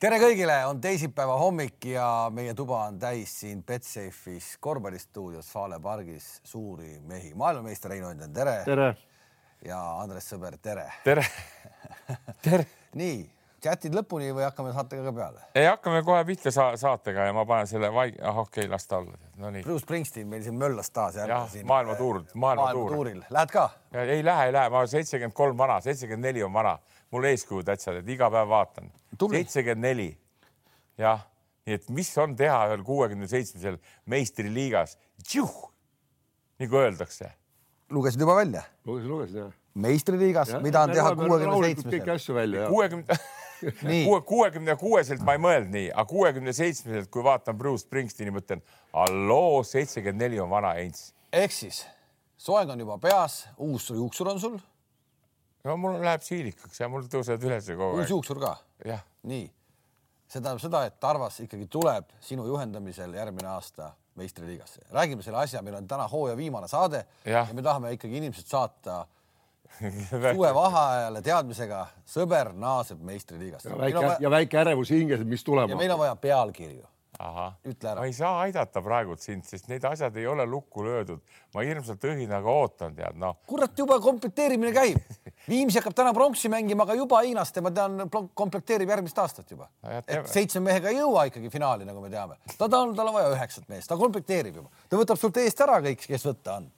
tere kõigile, on teisipäeva hommik ja meie tuba on täis siin Betsafe'is korvpallistuudios Fale pargis suuri mehi. maailmameister Rein Onden, tere, tere.! ja Andres Sõber, tere! tere! tere! nii, chatid lõpuni või hakkame saatega ka peale? ei, hakkame kohe pihta sa saatega ja ma panen selle vaig-, ah okei okay,, las ta olla. no nii. Bruce Springsteen meil siin möllas taas jälle. jah, maailmatuur, maailmatuur. maailmatuuril, lähed ka? ei lähe, ei lähe, ma olen seitsekümmend kolm vana, seitsekümmend neli on vana, mul eeskuju täitsa, et iga päev vaatan seitsekümmend neli. jah, nii et mis on teha ühel kuuekümne seitsmesel meistriliigas, nagu öeldakse. lugesid juba välja? lugesin, lugesin jah. meistriliigas, mida on teha kuuekümne seitsmesel? kõiki asju välja. kuuekümne kuue, kuuekümne kuueselt ma ei mõelnud nii, aga kuuekümne seitsmeselt, kui vaatan Bruce Springsteeni, mõtlen, halloo, seitsekümmend neli on vana Heinz. ehk siis soeng on juba peas, uus juuksur on sul no mul läheb siilikaks ja mul tõusevad üles kogu aeg. uus juuksur ka? nii, see tähendab seda, et Tarvas ikkagi tuleb sinu juhendamisel järgmine aasta meistriliigasse. räägime selle asja, meil on täna hooaja viimane saade ja. ja me tahame ikkagi inimesed saata suvevaheajale teadmisega, sõber naaseb meistriliigasse. ja väike, ja väike ärevus hinges, mis tuleb. ja meil on vaja pealkirju ütle ära. ma ei saa aidata praegult sind, sest need asjad ei ole lukku löödud. ma hirmsalt õhinaga ootan, tead noh. kurat, juba komplekteerimine käib. Viimsi hakkab täna pronksi mängima, aga juba Hiinaste, ma tean, komplekteerib järgmist aastat juba. et seitsme mehega ei jõua ikkagi finaali, nagu me teame. ta, tal on, tal on vaja üheksat meest, ta komplekteerib juba. ta võtab sult eest ära kõik, kes võtta on.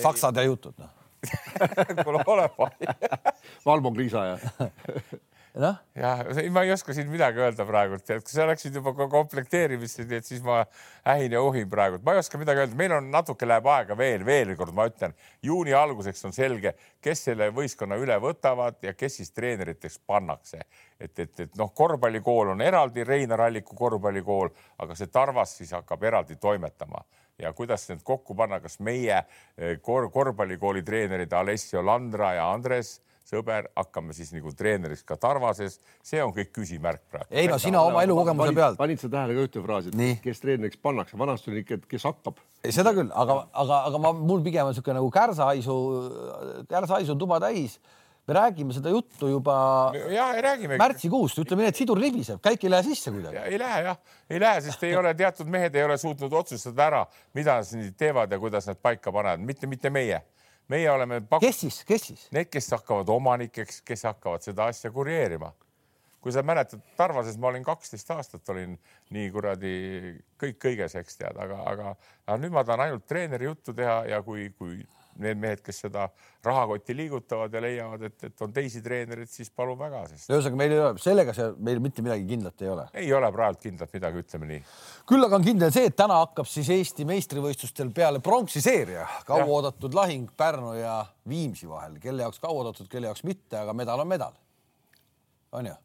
saksad ja jutud, noh kuule, ole vaja Valmo Kriisa ja noh. jah, ma ei oska siin midagi öelda praegult, et kui sa läksid juba komplekteerimisse, et siis ma ähin ja uhin praegult, ma ei oska midagi öelda, meil on natuke läheb aega veel, veel kord ma ütlen, juuni alguseks on selge, kes selle võistkonna üle võtavad ja kes siis treeneriteks pannakse. et, et, et noh, korvpallikool on eraldi, Reinar Alliku korvpallikool, aga see Tarvas siis hakkab eraldi toimetama ja kuidas need kokku panna, kas meie eh, kor korvpallikooli treenerid Alessio Landra ja Andres sõber, hakkame siis nagu treeneriks ka Tarvases, see on kõik küsimärk praegu. ei no sina oma elukogemuse pealt. panid sa tähele ka ühte fraasi, et kes treeneriks pannakse, vanasti oli ikka, et kes hakkab. ei, seda küll, aga, aga, aga ma, mul pigem on niisugune nagu kärsahaisu, kärsahaisu on tuba täis me räägime seda juttu juba ja, räägime. märtsikuust, ütleme nii, et sidur libiseb, käik ei lähe sisse kuidagi. ei lähe jah, ei lähe, sest ei ole teatud mehed ei ole suutnud otsustada ära, mida nad teevad ja kuidas nad paika panevad, mitte, mitte meie meie oleme pak-. kes siis, kes siis? Need, kes hakkavad omanikeks, kes hakkavad seda asja kureerima. kui sa mäletad, Tarvases ma olin kaksteist aastat, olin nii kuradi kõik kõiges, eks tead, aga, aga, aga nüüd ma tahan ainult treeneri juttu teha ja kui, kui need mehed, kes seda rahakotti liigutavad ja leiavad, et, et on teisi treenereid, siis palun väga, sest. ühesõnaga, meil ei ole, sellega see, meil mitte midagi kindlat ei ole. ei ole praegu kindlat midagi, ütleme nii. küll aga on kindel see, et täna hakkab siis Eesti meistrivõistlustel peale pronksi seeria, kauaoodatud lahing Pärnu ja Viimsi vahel, kelle jaoks kauaoodatud, kelle jaoks mitte, aga medal on medal. on ju?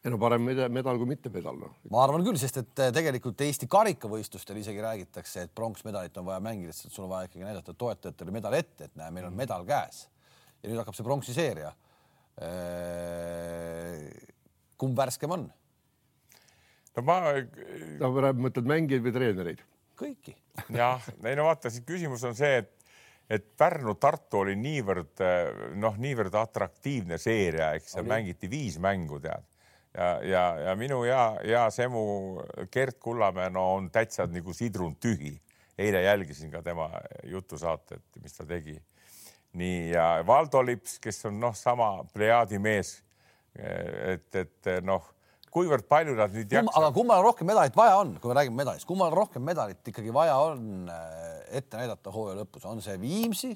Ei no parem medal kui mitte medal noh. ma arvan küll, sest et eh, tegelikult Eesti karikavõistlustel isegi räägitakse, et pronksmedalit on vaja mängida, sest sul on vaja ikkagi näidata toetajatele medal ette, et näe, meil on medal käes. ja nüüd hakkab see pronksi seeria. Eh, kumb värskem on? no ma. no mõtled mängijaid või treenereid? kõiki. jah, ei no vaata, siin küsimus on see, et et Pärnu-Tartu oli niivõrd noh, niivõrd atraktiivne seeria, eks seal mängiti viis mängu, tead ja, ja, ja minu hea, hea semu Gert Kullamäe, no on täitsa nagu sidrun tühi. eile jälgisin ka tema jutusaatet, mis ta tegi. nii ja Valdo Lips, kes on noh, sama plejaadi mees. et, et noh, kuivõrd palju nad nüüd jaksavad. aga kummal rohkem medalit vaja on, kui me räägime medalist, kummal rohkem medalit ikkagi vaja on äh, ette näidata hooaja lõpus, on see Viimsi?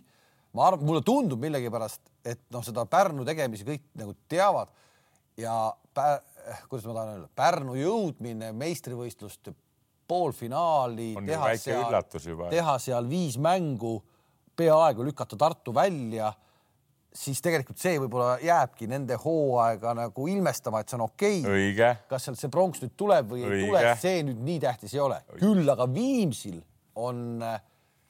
ma arvan, mulle tundub millegipärast, et noh, seda Pärnu tegemisi kõik nagu teavad ja pär, kuidas ma tahan öelda, Pärnu jõudmine meistrivõistluste poolfinaali, teha seal, teha seal viis mängu, peaaegu lükata Tartu välja, siis tegelikult see võib-olla jääbki nende hooaega nagu ilmestama, et see on okei okay.. kas sealt see pronks nüüd tuleb või ei Õige. tule, see nüüd nii tähtis ei ole. küll aga Viimsil on äh,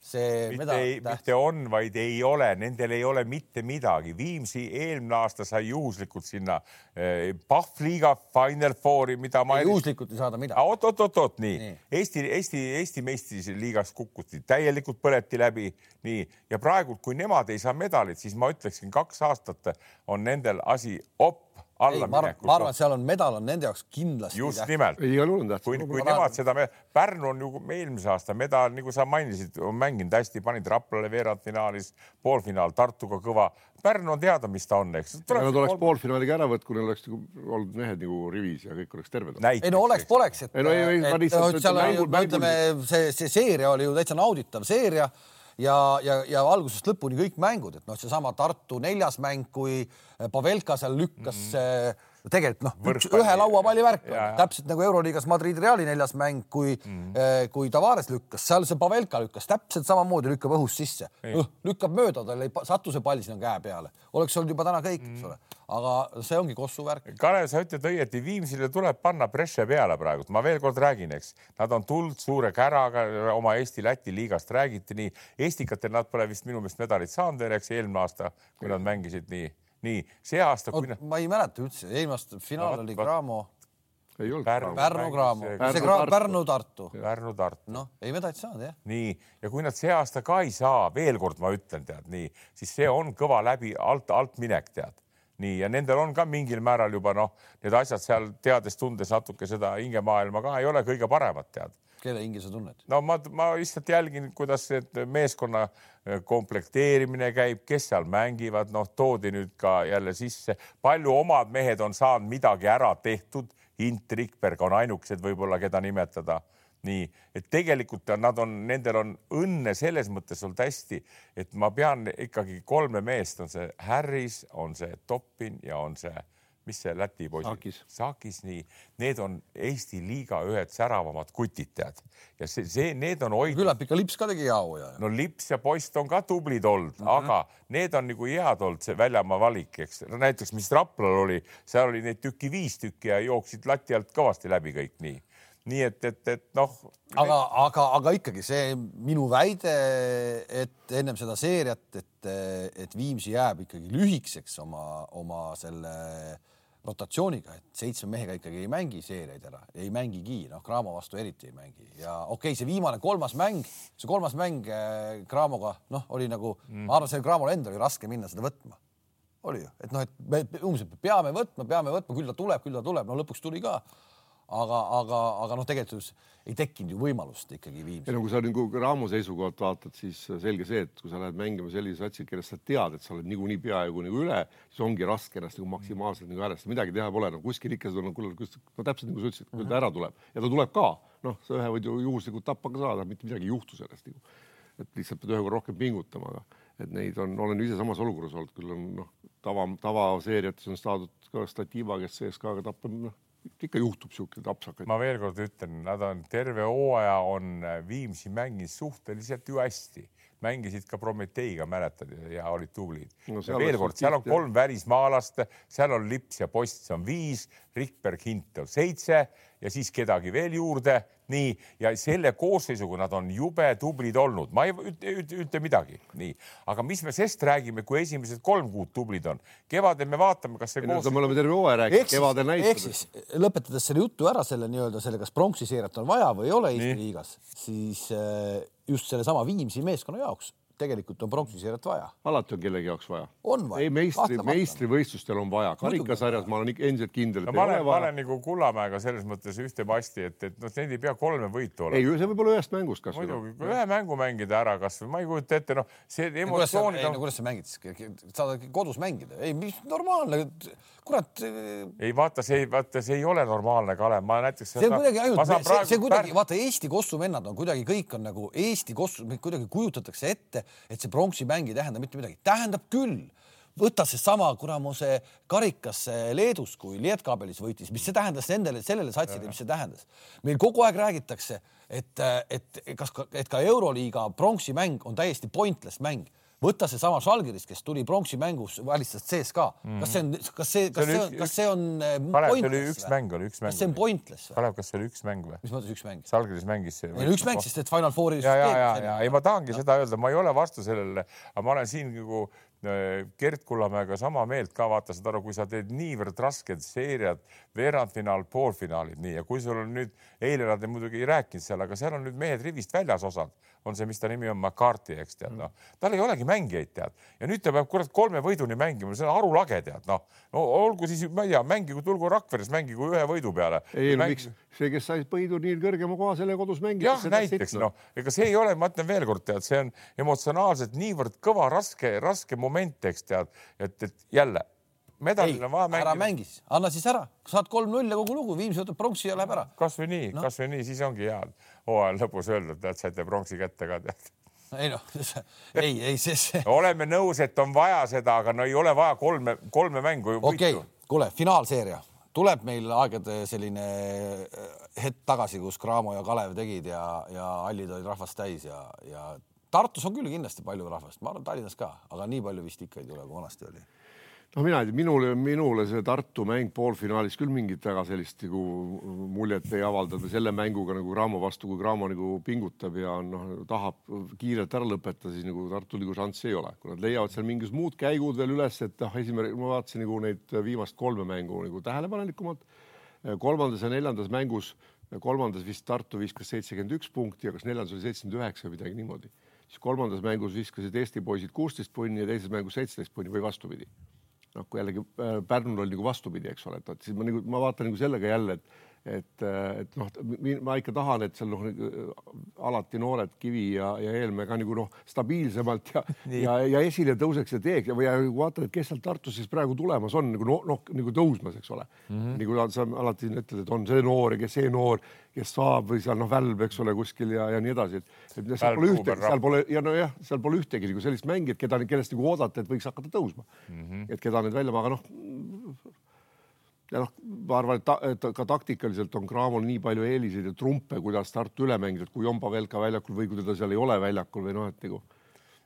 see mitte, mitte on, vaid ei ole, nendel ei ole mitte midagi. Viimsi eelmine aasta sai juhuslikult sinna eh, Pahvliiga Final Fouri, mida ma. juhuslikult ei saada midagi. oot, oot, oot, oot, nii, nii.. Eesti, Eesti, Eesti meistriliigas kukuti, täielikult põleti läbi, nii ja praegu, kui nemad ei saa medalit, siis ma ütleksin, kaks aastat on nendel asi op alla minekut. ma arvan, et seal on medal on nende jaoks kindlasti just tähtis. nimelt, ei, igal juhul on kui, tähtis. kui tahan- nemad seda, Pärnu on ju eelmise aasta medal, nagu sa mainisid, on mänginud hästi, panid Raplale veerandfinaalis, poolfinaal Tartuga kõva. Pärnu on teada, mis ta on, eks. Nad oleks poolfinaaliga ära võtnud, kui neil oleks nagu olnud mehed nagu rivis ja kõik oleks terved olnud. ei no oleks-poleks, et Ei no ei, ei, ma et lihtsalt noh, ütleme, see, see seeria oli ju täitsa nauditav seeria ja, ja, ja algusest lõpuni kõik mängud, et noh, seesama Tartu neljas mäng, kui Pavelka seal lükkas mm -hmm. Tegelikult noh, ühe lauapalli värk jaa., täpselt nagu Euroliigas Madridi Reali neljas mäng, kui mm, -hmm. kui Tavares lükkas, seal see Pavelka lükkas täpselt samamoodi, lükkab õhust sisse, lükkab mööda, tal ei satu see pall sinna käe peale, oleks olnud juba täna kõik, eks ole, aga see ongi Kossu värk. Kalev, sa ütled õieti, Viimsile tuleb panna presse peale praegu, ma veel kord räägin, eks. Nad on tuld suure käraga oma Eesti-Läti liigast räägiti nii, Estikatel nad pole vist minu meelest medalit saanud veel, eks eelmine aasta, kui nad mängisid nii, nii see aasta, kui nad ma ei mäleta üldse, eelmine aasta finaal No oli. Cramo, ei olnud Pärnu. Pärnu. Pärnu Cramo, Pärnu- see Tartu. Pärnu-Tartu, Pärnu-Tartu, noh, ei medalit saanud jah. nii ja kui nad see aasta ka ei saa, veel kord ma ütlen, tead nii, siis see on kõva läbi alt alt minek, tead nii ja nendel on ka mingil määral juba noh, need asjad seal teades-tundes natuke seda hingemaailma ka ei ole kõige paremad, tead kelle hinge sa tunned? no ma, ma lihtsalt jälgin, kuidas see meeskonna komplekteerimine käib, kes seal mängivad, noh, toodi nüüd ka jälle sisse, palju omad mehed on saanud midagi ära tehtud. Int Rikberg on ainukesed võib-olla, keda nimetada nii et tegelikult nad on, nendel on õnne selles mõttes olnud hästi, et ma pean ikkagi kolme meest, on see Harris, on see Toppin ja on see, mis see Läti poiss Sakis., Sakis, nii, need on Eesti liiga ühed säravamad kutid, tead. ja see, see, need on hoidnud küllap ikka Lips ka tegi hea hooaja. no Lips ja Post on ka tublid olnud mm, -hmm. aga need on nagu head olnud, see väljamaa valik, eks no näiteks, mis Raplal oli, seal oli neid tükki viis tükki ja jooksid lati alt kõvasti läbi kõik nii. nii et, et, et noh, aga, aga, aga ikkagi see minu väide, et ennem seda seeriat, et, et Viimsi jääb ikkagi lühikeseks oma, oma selle rotatsiooniga, et seitsme mehega ikkagi ei mängi seeriaid ära, ei mängigi, noh, Cramo vastu eriti ei mängi ja okei okay,, see viimane kolmas mäng, see kolmas mäng äh, Cramoga, noh, oli nagu mm., ma arvan, sellel Cramol endal oli raske minna seda võtma. oli ju, et noh, et me umbes peame võtma, peame võtma, küll ta tuleb, küll ta tuleb, no lõpuks tuli ka aga, aga, aga noh, tegelikult ei tekkinud ju võimalust ikkagi ei Viimsi. no kui sa nagu Raamo seisukohalt vaatad, siis selge see, et kui sa lähed mängima sellise satsi, kellest sa tead, et sa oled niikuinii peaaegu nagu üle, siis ongi raske ennast nagu maksimaalselt nagu arvestada, midagi teha pole, no kuskil ikka seda no täpselt nagu sa ütlesid, kui ta ära tuleb ja ta tuleb ka, noh, sa ühe võid ju juhuslikult tappa ka saada, mitte midagi ei juhtu sellest nagu. et lihtsalt pead ühe korra rohkem pingutama, aga et neid on, olen ise samas olukorras olnud, küll on noh, tava, tavaseeriates on saadud ka Stativa, kes CSKA-ga tappa, noh ikka juhtub sihuke tapsakaid. ma veel kord ütlen, nad on terve hooaja on Viimsi mänginud suhteliselt ju hästi, mängisid ka Prometeiga, mäletad ja olid tublid. No veel kord, seal on kolm välismaalast, seal on Lips ja Post, see on viis, Rikberg, Hint on seitse ja siis kedagi veel juurde, nii ja selle koosseisuga nad on jube tublid olnud, ma ei ütle, ütle, ütle midagi, nii, aga mis me sest räägime, kui esimesed kolm kuud tublid on, kevadel me vaatame, kas see no koosseis me oleme terve hooaja ehk rääkinud, kevadel, ehk näitades siis. lõpetades selle jutu ära, selle nii-öelda selle, kas pronksi seeriat on vaja või ei ole Eesti Nii. liigas, siis äh, just sellesama Viimsi meeskonna jaoks tegelikult on pronksi seeriat vaja. alati on kellegi jaoks vaja. On vaja, ei meistri, meistrivõistlustel on vaja, karikasarjas ma olen ikka endiselt kindel, no ma ei olen, ole ma olen. nagu Kullamäega selles mõttes ühte pasti, et, et noh, neid ei pea kolme võitu olema. ei, see võib olla ühest mängust kasvõi. muidugi, kui ühe mängu mängida ära kasvõi, ma ei kujuta ette, noh, see emotsioonid ei no kuidas sa mängid siis, saad kodus mängida, ei mis normaalne, kurat, ei vaata, see, vaata, see ei ole normaalne, Kalev, ma näiteks. see on kuidagi ainult, see, see kuidagi, vaata Eesti kossuvennad on kuidagi kõik on nagu Eesti kossu, kuidagi kujutatakse ette, et see pronksi mäng ei tähenda mitte midagi, tähendab küll võta seesama kuramuse karikas Leedus, kui Lietkabelis võitis, mis see tähendas nendele, sellele satsile, mis see tähendas. meil kogu aeg räägitakse, et, et kas, et ka Euroliiga pronksi mäng on täiesti pointless mäng võta seesama Žalgiris, kes tuli pronksi mängus, välistas CSKA mm., kas see on, kas see, kas see on, kas see on eh, Kalev, see oli pointless üks mäng, oli üks mäng. kas see on pointless või? Kalev, kas see oli üks mäng või? mis mõttes üks mäng? Salgris mängis see. ei no üks mäng, sest et Final Fouri ja, ja, ja, ja ei, ma tahangi seda öelda, ma ei ole vastu sellele, aga ma olen siin nagu Gerd Kullamäega sama meelt ka, vaata saad aru, kui sa teed niivõrd rasked seeriad, veerandfinaal, poolfinaalid, nii ja kui sul on nüüd, eile nad muidugi ei rääkinud seal, aga seal on nüüd mehed rivist väljas osad, on see, mis ta nimi on, McCarthy, eks tead, noh, tal ei olegi mängijaid, tead, ja nüüd ta peab kurat kolme võiduni mängima, see on arulage, tead, noh. No olgu siis, ma ei tea, mängigu, tulgu Rakveres, mängigu ühe võidu peale. ei no Mäng... miks, see, kes sai võiduturniiri kõrgema koha, selle kodus mängib. jah, näiteks noh, ega see ei ole, ma ütlen veelkord, tead, see on emotsionaalselt niivõrd kõva, raske, raske moment, eks tead, et, et jälle medalil on vaja mängida. ära mängis, anna siis ära, saad kolm-null ja kogu lugu, Viimsi võtab pronksi ja läheb ära. kasvõi nii no., kasvõi nii, siis ongi hea hooaja lõpus öelda, et tead, saite pronksi kätte ka tead ei noh, ei, ei see. oleme nõus, et on vaja seda, aga no ei ole vaja kolme, kolme mängu. okei okay., kuule, finaalseeria tuleb meil aegade selline hetk tagasi, kus Cramo ja Kalev tegid ja, ja hallid olid rahvast täis ja, ja Tartus on küll kindlasti palju rahvast, ma arvan, Tallinnas ka, aga nii palju vist ikka ei tule, kui vanasti oli no mina ei tea, minule, minule see Tartu mäng poolfinaalis küll mingit väga sellist nagu muljet ei avaldanud selle mänguga nagu Graamo vastu, kui Graamo nagu pingutab ja noh, tahab kiirelt ära lõpetada, siis nagu Tartul nagu šanssi ei ole, kui nad leiavad seal mingisugused muud käigud veel üles, et noh, esimene, ma vaatasin nagu neid viimast kolme mängu nagu tähelepanelikumalt. kolmandas ja neljandas mängus, kolmandas vist Tartu viskas seitsekümmend üks punkti ja kas neljandas oli seitsekümmend üheksa või midagi niimoodi? Siis kolmandas mängus viskasid Eesti poisid kuusteist punni ja teises mängus seitseteist punni või vastupidi noh, kui jällegi äh, Pärnul oli nagu vastupidi, eks ole, et vot siis ma nagu, ma vaatan nagu sellega jälle, et et, et noh, ma ikka tahan, et seal noh, alati noored Kivi ja, ja Eelmäe ka nagu noh, stabiilsemalt ja, ja, ja esile tõuseks ja teeks ja, või vaatan, et kes sealt Tartus siis praegu tulemas on nagu noh, noh nagu tõusmas, eks ole mm. -hmm. nagu sa alati ütled, et on see noor ja kes see noor, kes saab või seal noh, välb, eks ole, kuskil ja, ja nii edasi, et, et seal pole ühtegi, seal pole ja nojah, seal pole ühtegi nagu sellist mängijat, keda, kellest nagu oodata, et võiks hakata tõusma mm. -hmm. et keda nüüd välja, aga noh ja noh, ma arvan, et, ta, et ka taktikaliselt on Cramol nii palju eeliseid ja trumpe, kuidas Tartu üle mängida, kui Jomba Velka väljakul või kui teda seal ei ole väljakul või noh, et nagu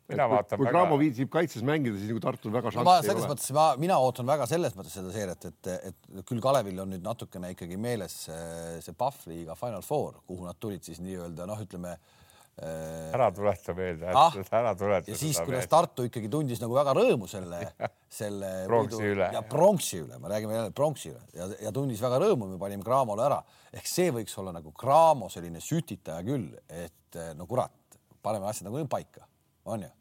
mina vaatan kui, väga... Cramo viitsib kaitses mängida, siis nagu Tartul väga šanssi no, ei selles ole. mõttes ma, mina ootan väga selles mõttes seda seeriat, et, et küll Kalevil on nüüd natukene ikkagi meeles see, see Pahv liiga Final Four, kuhu nad tulid siis nii-öelda noh, ütleme äh, Äh, ära tuleta meelde ah,, ära tuleta. ja siis, kuidas Tartu ikkagi tundis nagu väga rõõmu selle, selle pronksi üle ja pronksi üle, me räägime jälle pronksi üle ja, ja tundis väga rõõmu, me panime Cramole ära, ehk see võiks olla nagu Cramo selline sütitaja küll, et no kurat, paneme asjad nagu paika, on ju.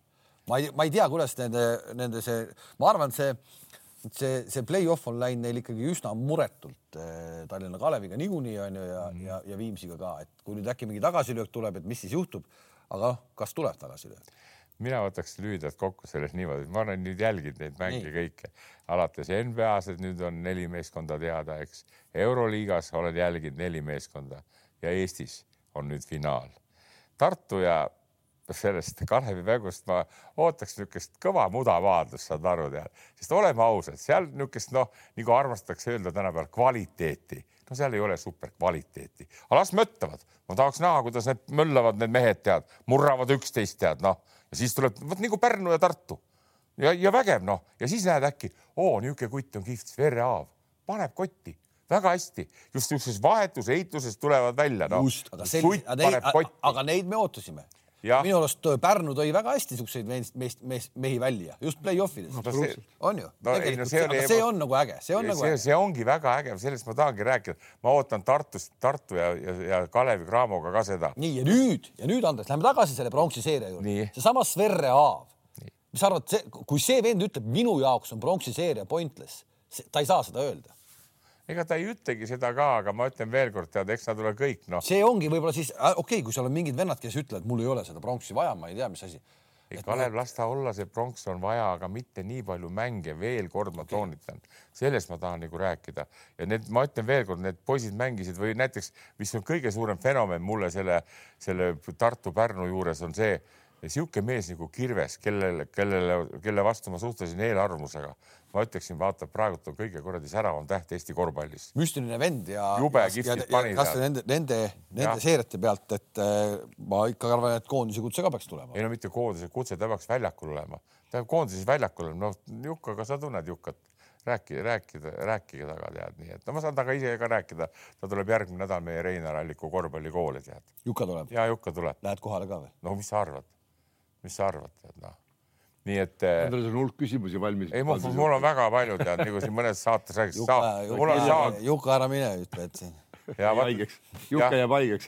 ma ei, ma ei tea, kuidas nende, nende see, ma arvan, see see, see play-off on läinud neil ikkagi üsna muretult eh, Tallinna Kaleviga niikuinii on ju ja mm, -hmm. ja, ja Viimsiga ka, et kui nüüd äkki mingi tagasilöök tuleb, et mis siis juhtub. aga noh, kas tuleb tagasilöök? mina võtaks lühidalt kokku sellest niimoodi, ma olen nüüd jälginud neid mänge Nii. kõike, alates NBA-s, et nüüd on neli meeskonda teada, eks. euroliigas olen jälginud neli meeskonda ja Eestis on nüüd finaal. Tartu ja sellest Kalevi mängust ma ootaks niisugust kõva mudamaadlust, saad aru, tead, sest oleme ausad, seal niisugust noh, nagu armastatakse öelda tänapäeval kvaliteeti, no seal ei ole superkvaliteeti, aga las möttavad, ma tahaks näha, kuidas need möllavad, need mehed tead, murravad üksteist tead, noh. Ja siis tuleb vot nagu Pärnu ja Tartu. Ja, ja vägev noh, ja siis näed äkki, oo, niisugune kutt on kihvt, Sverre Aav paneb kotti. Väga hästi, just niisuguses vahetuseituses tulevad välja no.. aga selline, aga, aga neid me ootasime minu arust Pärnu tõi väga hästi siukseid meest, meest, meest, mehi välja just play-off ides no,. on ju no,? no, see, aga see on nagu äge, see on nagu see, äge. see ongi väga äge, sellest ma tahangi rääkida. ma ootan Tartust, Tartu ja, ja, ja Kalevi Cramoga ka seda. nii ja nüüd ja nüüd Andres, lähme tagasi selle pronksi seeria juurde. seesama Sverre Aav. mis sa arvad, kui see vend ütleb, minu jaoks on pronksi seeria pointless, ta ei saa seda öelda ega ta ei ütlegi seda ka, aga ma ütlen veelkord, tead, eks nad ole kõik noh. see ongi võib-olla siis okei okay,, kui seal on mingid vennad, kes ütlevad, mul ei ole seda pronksi vaja, ma ei tea, mis asi. Kalev, las ta olla, see pronks on vaja, aga mitte nii palju mänge, veel kord ma okay. toonitan, sellest ma tahan nagu rääkida ja need, ma ütlen veelkord, need poisid mängisid või näiteks, mis on kõige suurem fenomen mulle selle, selle Tartu-Pärnu juures on see niisugune mees nagu Kirves, kellele, kellele, kelle vastu ma suhtlesin eelarvamusega, ma ütleksin, vaata praegult on kõige kuradi säravam täht Eesti korvpallis. müstiline vend ja. jube kihvtid panid. kas nende, nende, nende seeriate pealt, et äh, ma ikka arvan, et koondise kutse ka peaks tulema. ei no mitte koondise kutse, ta peaks väljakul olema, ta peab koondises väljakul olema, noh Jukka, kas sa tunned Jukkat? rääkige, rääkida, rääkige temaga tead, nii et no ma saan temaga ise ka rääkida, ta tuleb järgmine nädal meie Reinar Alliku korvpallikooli tead. Juka tuleb? ja Juka tuleb. Lähed kohale ka või? no mis sa arvad, mis sa arvad, tead noh nii et Andres on hulk küsimusi valmis. ei, mul on väga palju tead, nagu siin mõnes saates mul on saanud. Juka, ära mine, ütle, et siin. haigeks, Juka jääb haigeks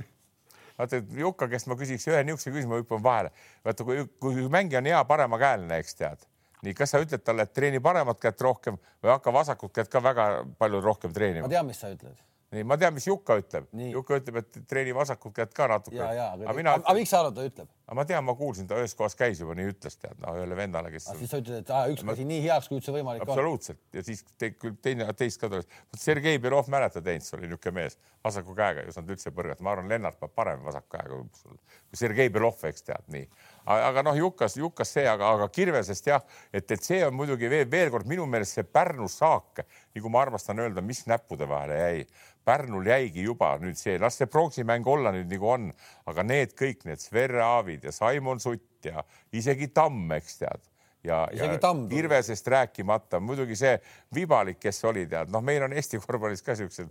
vaata, et Jukka käest ma küsiks ühe niisuguse küsimuse, ma hüppan vahele. vaata, kui, kui mängija on hea paremakäeline, eks tead, nii, kas sa ütled talle, et treeni paremat kätt rohkem või hakka vasakut kätt ka väga palju rohkem treenima? ma tean, mis sa ütled nii, ma tean, mis Jukka ütleb. Jukka ütleb, et treeni vasakut kätt ka natuke. aga mina. aga miks sa arvad, ta ütleb? aga ma tean, ma kuulsin, ta ühes kohas käis juba, nii ütles tead, noh, ühele vendale, kes. siis sa ütled, et aa, üks käsi nii heaks, kui üldse võimalik on. absoluutselt ja siis te, küll teine, teist ka tuleks. Sergei Belov, mäletad, Heinz oli niisugune mees, vasaku käega ei osanud üldse põrgata, ma arvan, Lennart peab parem vasaku käega kui Sergei Belov, eks tead nii. Aga noh, Jukas, Jukas see, aga, aga Kirvesest jah, et, et see on muidugi veel, veel kord minu meelest see Pärnu saak, nagu ma armastan öelda, mis näppude vahele jäi. Pärnul jäigi juba nüüd see, las see pronksimäng olla nüüd nagu on, aga need kõik need Sverre-Aavid ja Saimon Sutt ja isegi Tamm, eks tead. Ja, ja Kirvesest rääkimata, muidugi see Vibalik, kes oli, tead, noh, meil on Eesti korvpallis ka siuksed,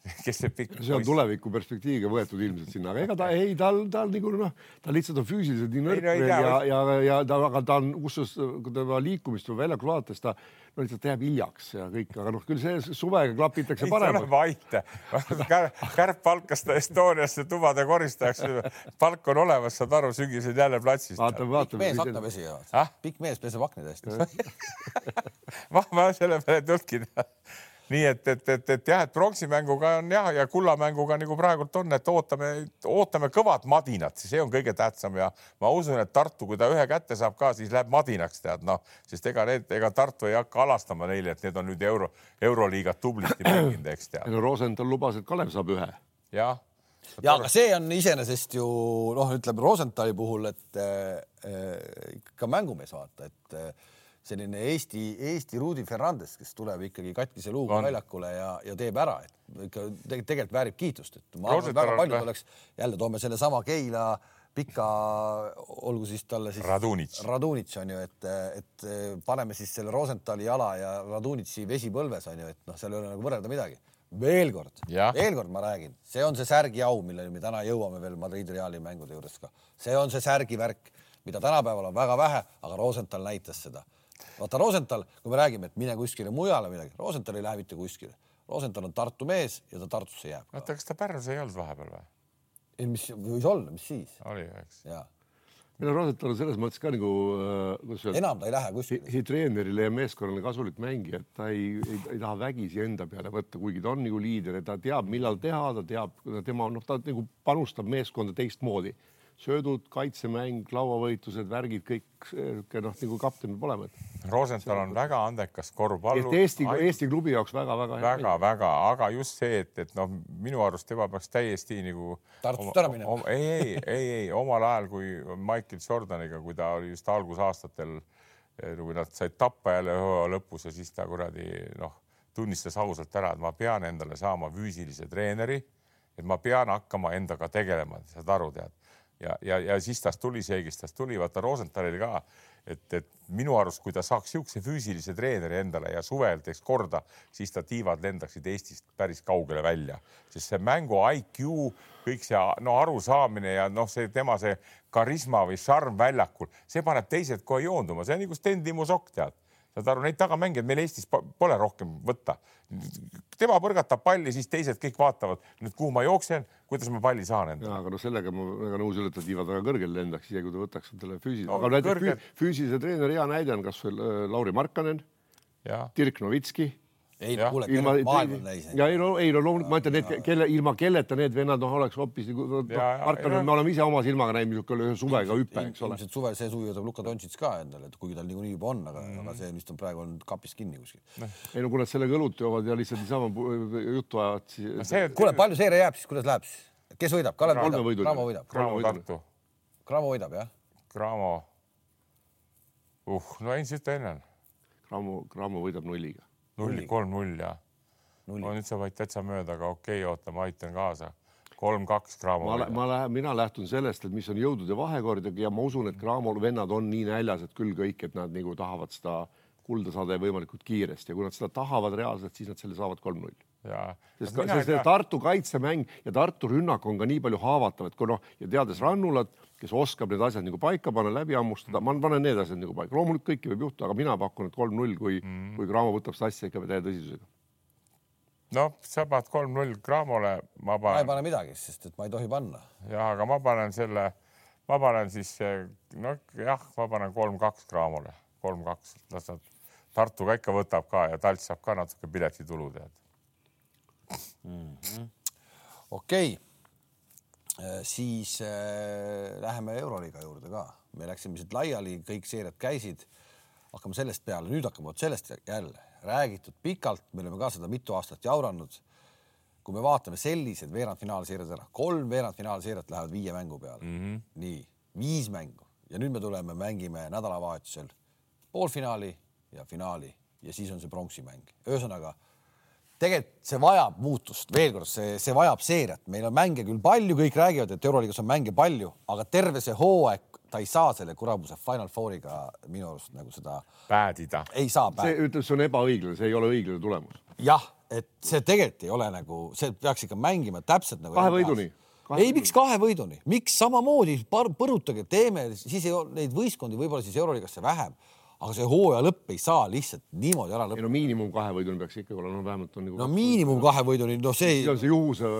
kes see pikk. see on tuleviku perspektiiviga võetud ilmselt sinna, aga ega ta ei, tal, tal nagu noh, ta lihtsalt on füüsiliselt nii nõrk no, ja, ja, ja, ja ta, aga ta on, kusjuures kui tema liikumist või väljakul vaadates ta no lihtsalt jääb hiljaks ja kõik, aga noh, küll see suvega klapitakse paremaks. aita, Kärp palkas ta Estoniasse tubade koristajaks. palk on olemas, saad aru, sügisel jälle vaatame. pikk mees aknapesi ah?, pikk mees peseb aknaid hästi ma, ma selle peale ei tulnudki nii et, et, et, et jah, et pronksimänguga on jah, ja kullamänguga nagu praegult on, et ootame, ootame kõvat madinat, see on kõige tähtsam ja ma usun, et Tartu, kui ta ühe kätte saab ka, siis läheb madinaks, tead noh, sest ega need, ega Tartu ei hakka alastama neile, et need on nüüd euro, euroliigat tublisti mänginud, eks tead. no Rosenthal lubas, et Kalev saab ühe. jah ja aga see on iseenesest ju noh, ütleme Rosenthali puhul, et äh, ikka mängumees vaata, et äh, selline Eesti, Eesti Rudi Fernandes, kes tuleb ikkagi katkise luuga väljakule ja, ja teeb ära, et ikka tegelikult väärib kiitust, et ma arvan, et väga paljud oleks, jälle toome sellesama Keila pika, olgu siis talle siis Radunitš, Radunitš on ju, et, et paneme siis selle Rosenthali jala ja Radunitši vesipõlves on ju, et noh, seal ei ole nagu võrrelda midagi. veel kord, veel kord ma räägin, see on see särgi au, milleni me täna jõuame veel Madridi Reali mängude juures ka, see on see särgi värk, mida tänapäeval on väga vähe, aga Rosenthal näitas seda vaata Rosenthal, kui me räägime, et mine kuskile mujale midagi, Rosenthal ei lähe mitte kuskile. Rosenthal on Tartu mees ja ta Tartusse jääb. oota, kas ta Pärnus ei olnud vahepeal või? ei, mis võis olla, mis siis? oli, eks. on Rosenthal on selles mõttes ka nagu äh,, kuidas öelda. enam ta ei lähe kuskile. ei treenerile ja meeskonnale kasulik mängija, et ta ei, ei, ei taha vägisi enda peale võtta, kuigi ta on nagu liider ja ta teab, millal teha, ta teab, tema noh, ta nagu panustab meeskonda teistmoodi söödud, kaitsemäng, lauavõitlused, värgid, kõik sihuke noh, nagu kapten peab olema. Rosenthal on väga andekas korvpallur. Eesti, Eesti klubi jaoks väga-väga. väga-väga, aga just see, et, et noh, minu arust tema peaks täiesti nagu. Tartust ära minema. ei, ei, ei, ei omal ajal, kui Michael Jordaniga, kui ta oli just algusaastatel, eh, kui nad said tappa jälle hooaja lõpus ja siis ta kuradi noh, tunnistas ausalt ära, et ma pean endale saama füüsilise treeneri, et ma pean hakkama endaga tegelema, saad aru, tead ja, ja, ja siis tast tuli see, kes tast tuli, vaata Rosenthalil ka, et, et minu arust, kui ta saaks niisuguse füüsilise treeneri endale ja suvel teeks korda, siis ta tiivad lendaksid Eestist päris kaugele välja, sest see mängu IQ, kõik see no arusaamine ja noh, see tema see karisma või šarm väljakul, see paneb teised kohe joonduma, see on nagu Sten Timo Sokk, tead saad aru, neid tagamängijaid meil Eestis pole rohkem võtta. tema põrgatab palli, siis teised kõik vaatavad nüüd, kuhu ma jooksen, kuidas ma palli saan endale. aga noh, sellega ma väga nõus ei ole, et ta tiivad väga kõrgele lendaks, isegi kui ta võtaks endale füüsilise, aga näiteks kõrgel... füüsilise treeneri hea näide on kasvõi äh, Lauri Markkanen, Dirk Novitski ei no kuule, maailm on täis. ja ei no, ei no loomulikult ma ütlen, et kelle, ilma kelleta need vennad noh, oleks hoopis nagu Markan, me oleme ise oma silmaga näinud, niisugune ühe suvega hüpe, eks ole. ilmselt suve, see suvi võtab Luka Dontšits ka endale, et kuigi tal niikuinii juba on, aga mm., aga see vist on praegu on kapis kinni kuskil. ei no kui nad sellega õlut joovad ja lihtsalt niisama juttu ajavad, siis. kuule, palju seeria jääb siis, kuidas läheb siis? kes võidab? Kalev võidab? Cramo võidab? Cramo Tartu. Cramo võidab, jah? Cramo. uh, no ütle enne. Cramo, Cramo võidab nulliga null, kolm, null ja. no nüüd sa võid täitsa mööda, aga okei okay,, oota, ma aitan kaasa. kolm-kaks Graamo. ma, ma lähen, mina lähtun sellest, et mis on jõudude vahekord ja ma usun, et Graamo vennad on nii näljased küll kõik, et nad nagu tahavad seda kulda saada võimalikult kiiresti ja kui nad seda tahavad reaalselt, siis nad selle saavad kolm-null ja sest Mina ka, Tartu kaitsemäng ja Tartu rünnak on ka nii palju haavatav, et kui noh, ja teades Rannulat, kes oskab need asjad nagu paika panna, läbi hammustada, ma panen need asjad nagu paika. loomulikult kõike võib juhtuda, aga mina pakun, et kolm-null, kui mm., kui Graamo võtab seda asja ikka täie tõsidusega. noh, sa paned kolm-null Graamole, ma ma ei panen pane midagi, sest et ma ei tohi panna. jah, aga ma panen selle, ma panen siis noh, jah, ma panen kolm-kaks Graamole, kolm-kaks, las nad Tartu ka ikka võtab ka ja Talts saab ka natuke piletitulu tead. okei okay. Siis äh, läheme Euroliiga juurde ka, me läksime siit laiali, kõik seeriad käisid. hakkame sellest peale, nüüd hakkame vot sellest jälle räägitud pikalt, me oleme ka seda mitu aastat jauranud. kui me vaatame sellised veerandfinaalseeriad ära, kolm veerandfinaalseeriat lähevad viie mängu peale mm. -hmm. nii viis mängu ja nüüd me tuleme, mängime nädalavahetusel poolfinaali ja finaali ja siis on see pronksimäng. ühesõnaga tegelikult see vajab muutust, veel kord, see, see vajab seeriat, meil on mänge küll palju, kõik räägivad, et Euroliigas on mänge palju, aga terve see hooaeg ta ei saa selle kuramuse Final Fouriga minu arust nagu seda päädida. ei saa see päeva. ütleb, see on ebaõiglane, see ei ole õiglane tulemus. jah, et see tegelikult ei ole nagu, see peaks ikka mängima täpselt nagu. Kahe võiduni. Kahe ei, miks kahe võiduni, miks samamoodi par- põrutage, teeme, siis ei ole neid võistkondi võib-olla siis Euroliigasse vähem, aga see hooaja lõpp ei saa lihtsalt niimoodi ära lõppeda. no miinimum kahe võiduni peaks ikkagi olema, no vähemalt on nagu. no miinimum kahe võiduni, no see siis on see juhuse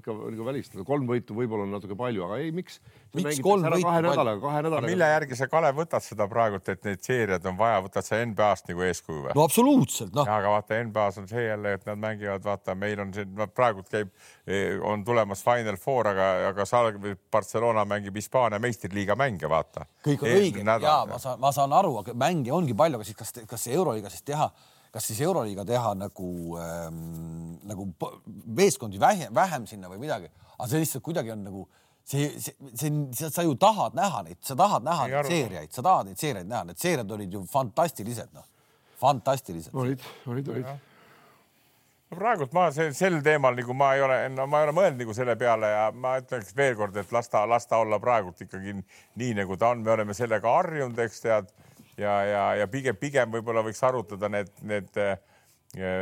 ikka nagu välistada, kolm võitu võib-olla on natuke palju, aga ei, miks? Miks kolm võitu kahe nädalaga, kahe mille nädalaga. järgi sa, Kalev, võtad seda praegult, et neid seeriaid on vaja, võtad sa NBA-st nagu eeskuju või? no absoluutselt, noh ja aga vaata NBA-s on see jälle, et nad mängivad, vaata, meil on siin, praegult käib, on tulemas Final Four, aga, aga Sal- Barcelona mängib Hispaania meistriliiga mänge, vaata. kõik on õige ja ma saan, ma saan aru, aga mänge ongi palju, aga siis kas, kas see Euroliiga siis teha, kas siis Euroliiga teha nagu ähm, nagu meeskondi vähem, vähem sinna või midagi, aga see lihtsalt kuidagi on nagu see, see, see, see, sa ju tahad näha neid, sa tahad näha Ei neid seeriaid, sa tahad neid seeriaid näha, need seeriad olid ju fantastilised, noh, fantastilised. olid, olid, olid. no praegult ma sel, sel teemal nagu ma ei ole, no ma ei ole mõelnud nagu selle peale ja ma ütleks veel kord, et las ta, las ta olla praegult ikkagi nii nagu ta on, me oleme sellega harjunud, eks tead. ja, ja, ja pigem, pigem võib-olla võiks arutada need, need eh,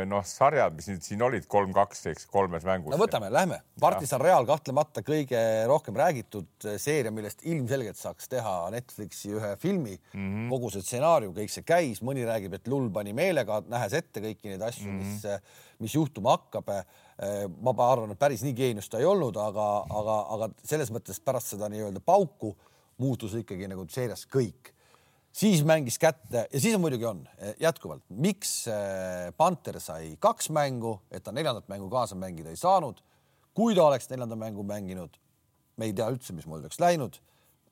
noh, sarjad, mis nüüd siin olid kolm-kaks, eks kolmes mängus. no võtame, lähme. Partisan Real kahtlemata kõige rohkem räägitud seeria, millest ilmselgelt saaks teha Netflixi ühe filmi mm. -hmm. kogu see stsenaarium, kõik see käis, mõni räägib, et Lull pani meelega, nähes ette kõiki neid asju mm, -hmm. mis, mis juhtuma hakkab. ma arvan, et päris nii geenius ta ei olnud, aga, aga, aga selles mõttes pärast seda nii-öelda pauku muutus ikkagi nagu seerias kõik siis mängis kätte ja siis on muidugi on jätkuvalt, miks äh, Panter sai kaks mängu, et ta neljandat mängu kaasa mängida ei saanud. kui ta oleks neljanda mängu mänginud, me ei tea üldse, mismoodi oleks läinud,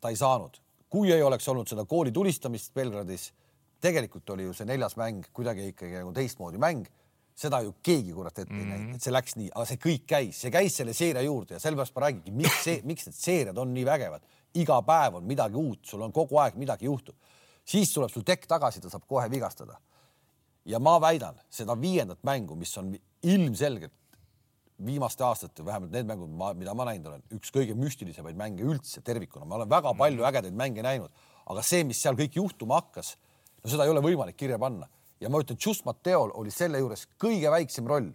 ta ei saanud. kui ei oleks olnud seda kooli tulistamist Belgradis, tegelikult oli ju see neljas mäng kuidagi ikkagi nagu teistmoodi mäng. seda ju keegi kurat ette mm -hmm. ei näinud, et see läks nii, aga see kõik käis, see käis selle seeria juurde ja sellepärast ma räägingi, miks see, miks need seeriad on nii vägevad. iga päev on midagi uut, sul on kogu aeg midagi juhtub siis tuleb sul tekk tagasi, ta saab kohe vigastada. ja ma väidan seda viiendat mängu, mis on ilmselgelt viimaste aastate, vähemalt need mängud, mida ma näinud olen, üks kõige müstilisemaid mänge üldse tervikuna, ma olen väga palju ägedaid mänge näinud, aga see, mis seal kõik juhtuma hakkas, no seda ei ole võimalik kirja panna. Ja ma ütlen, Just Matteol oli selle juures kõige väiksem roll,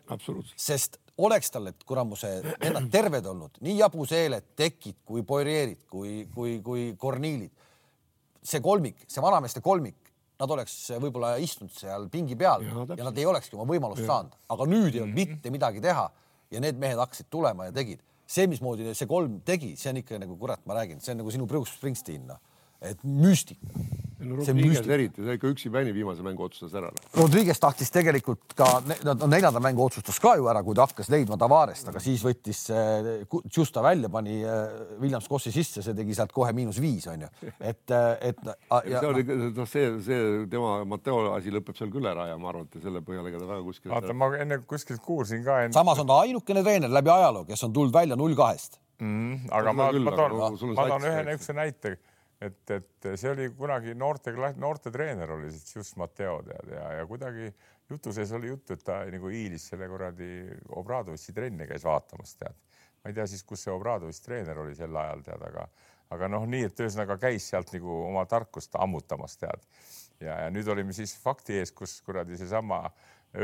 sest oleks tal need kuramuse vennad terved olnud, nii Jabuseeled, Tekid kui Poirierid kui, kui, kui Korniilid see kolmik, see vanameeste kolmik, nad oleks võib-olla istunud seal pingi peal ja, ja nad ei olekski oma võimalust ja. saanud, aga nüüd ei olnud mitte midagi teha ja need mehed hakkasid tulema ja tegid. see, mismoodi see kolm tegi, see on ikka nagu kurat, ma räägin, see on nagu sinu Bruce Springsteen, noh, et müstika no Rodriguez eriti, ta ikka üksipäini viimase mängu otsustas ära. Rodriguez tahtis tegelikult ka, no neljanda mängu otsustas ka ju ära, kui ta hakkas leidma Tavarest, aga siis võttis Justa välja, pani äh, Williams Kossi sisse, see tegi sealt kohe miinus viis onju, et, et. see oli, noh, see, see tema Matteo asi lõpeb seal küll ära ja ma arvan, et selle põhjal ega ta väga kuskil. vaata, ma enne kuskilt kuulsin ka en.... samas on ta ainukene treener läbi ajaloo, kes on tulnud välja null kahest mm,. aga ma, ma toon, ma toon ühe niisuguse näite et, et see oli kunagi noorte, noortetreener oli siis just Matteo tead ja, ja kuidagi jutu sees oli juttu, et ta nagu hiilis selle kuradi Obradovitši trenne käis vaatamas, tead. ma ei tea siis, kus see Obradovitš treener oli sel ajal tead, aga, aga noh, nii et ühesõnaga käis sealt nagu oma tarkust ammutamas tead. ja, ja nüüd olime siis fakti ees, kus kuradi seesama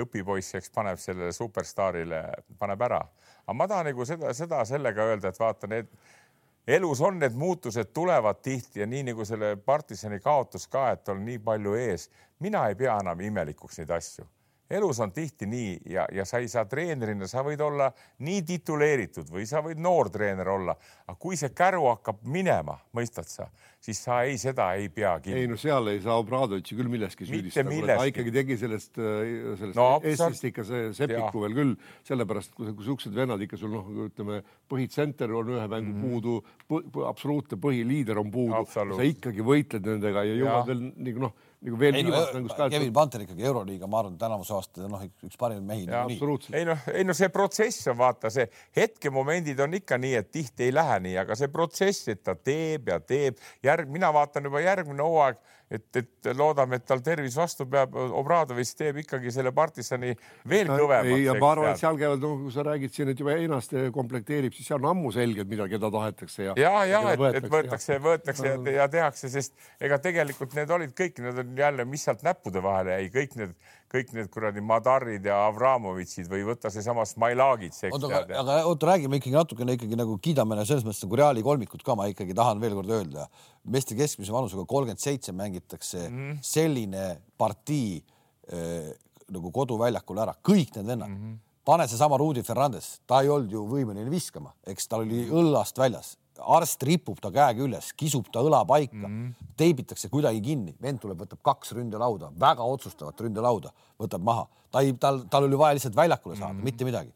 õpipoiss, eks paneb sellele superstaarile, paneb ära. aga ma tahan nagu seda, seda sellega öelda, et vaata, need elus on need muutused tulevad tihti ja nii nagu selle partisani kaotus ka, et on nii palju ees. mina ei pea enam imelikuks neid asju elus on tihti nii ja, ja sa ei saa treenerina, sa võid olla nii tituleeritud või sa võid noor treener olla, aga kui see käru hakkab minema, mõistad sa, siis sa ei, seda ei pea kinni. ei no seal ei saa Obradovitši küll milleski süüdistada, ta ikkagi tegi sellest, äh, sellest no, Eestist ikka see sepiku veel küll, sellepärast kui, kui siuksed vennad ikka sul noh, ütleme põhitsenter on ühe mängu mm -hmm. puudu, absoluutne põhiliider on puudu, sa ikkagi võitled nendega ja jõuad veel nagu noh nagu veel viimast mängust ka. Kevin Panter ikkagi Euroliiga, ma arvan, tänavuse aasta noh, üks parimaid mehi. ei noh, ei noh, see protsess on vaata see hetkemomendid on ikka nii, et tihti ei lähe nii, aga see protsess, et ta teeb ja teeb, järg, mina vaatan juba järgmine hooaeg et, et loodame, et tal tervis vastu peab. Obradovitš teeb ikkagi selle partisani veel kõvemaks. ja ma arvan, et seal käivad, noh, kui sa räägid siin, et juba Einaste komplekteerib, siis seal on ammu selge, et mida, keda tahetakse ja. ja, ja et, et võetakse, võetakse ja, ja tehakse, sest ega tegelikult need olid kõik, need on jälle, mis sealt näppude vahele jäi, kõik need kõik need kuradi Madarid ja Avramovitšid või võta seesama Smailagid. oota, aga, aga oota, räägime ikkagi natukene ikkagi nagu kiidame selles mõttes nagu Reali kolmikut ka, ma ikkagi tahan veel kord öelda. meeste keskmise vanusega kolmkümmend seitse mängitakse mm. selline partii äh, nagu koduväljakul ära, kõik need vennad mm. -hmm. pane seesama Rudi Ferrandes, ta ei olnud ju võimeline viskama, eks tal oli õllast väljas arst ripub ta käega üles, kisub ta õla paika mm, -hmm. Teibitakse kuidagi kinni, vend tuleb, võtab kaks ründelauda, väga otsustavat ründelauda, võtab maha, ta ei, tal, tal oli vaja lihtsalt väljakule saada mm, -hmm. mitte midagi.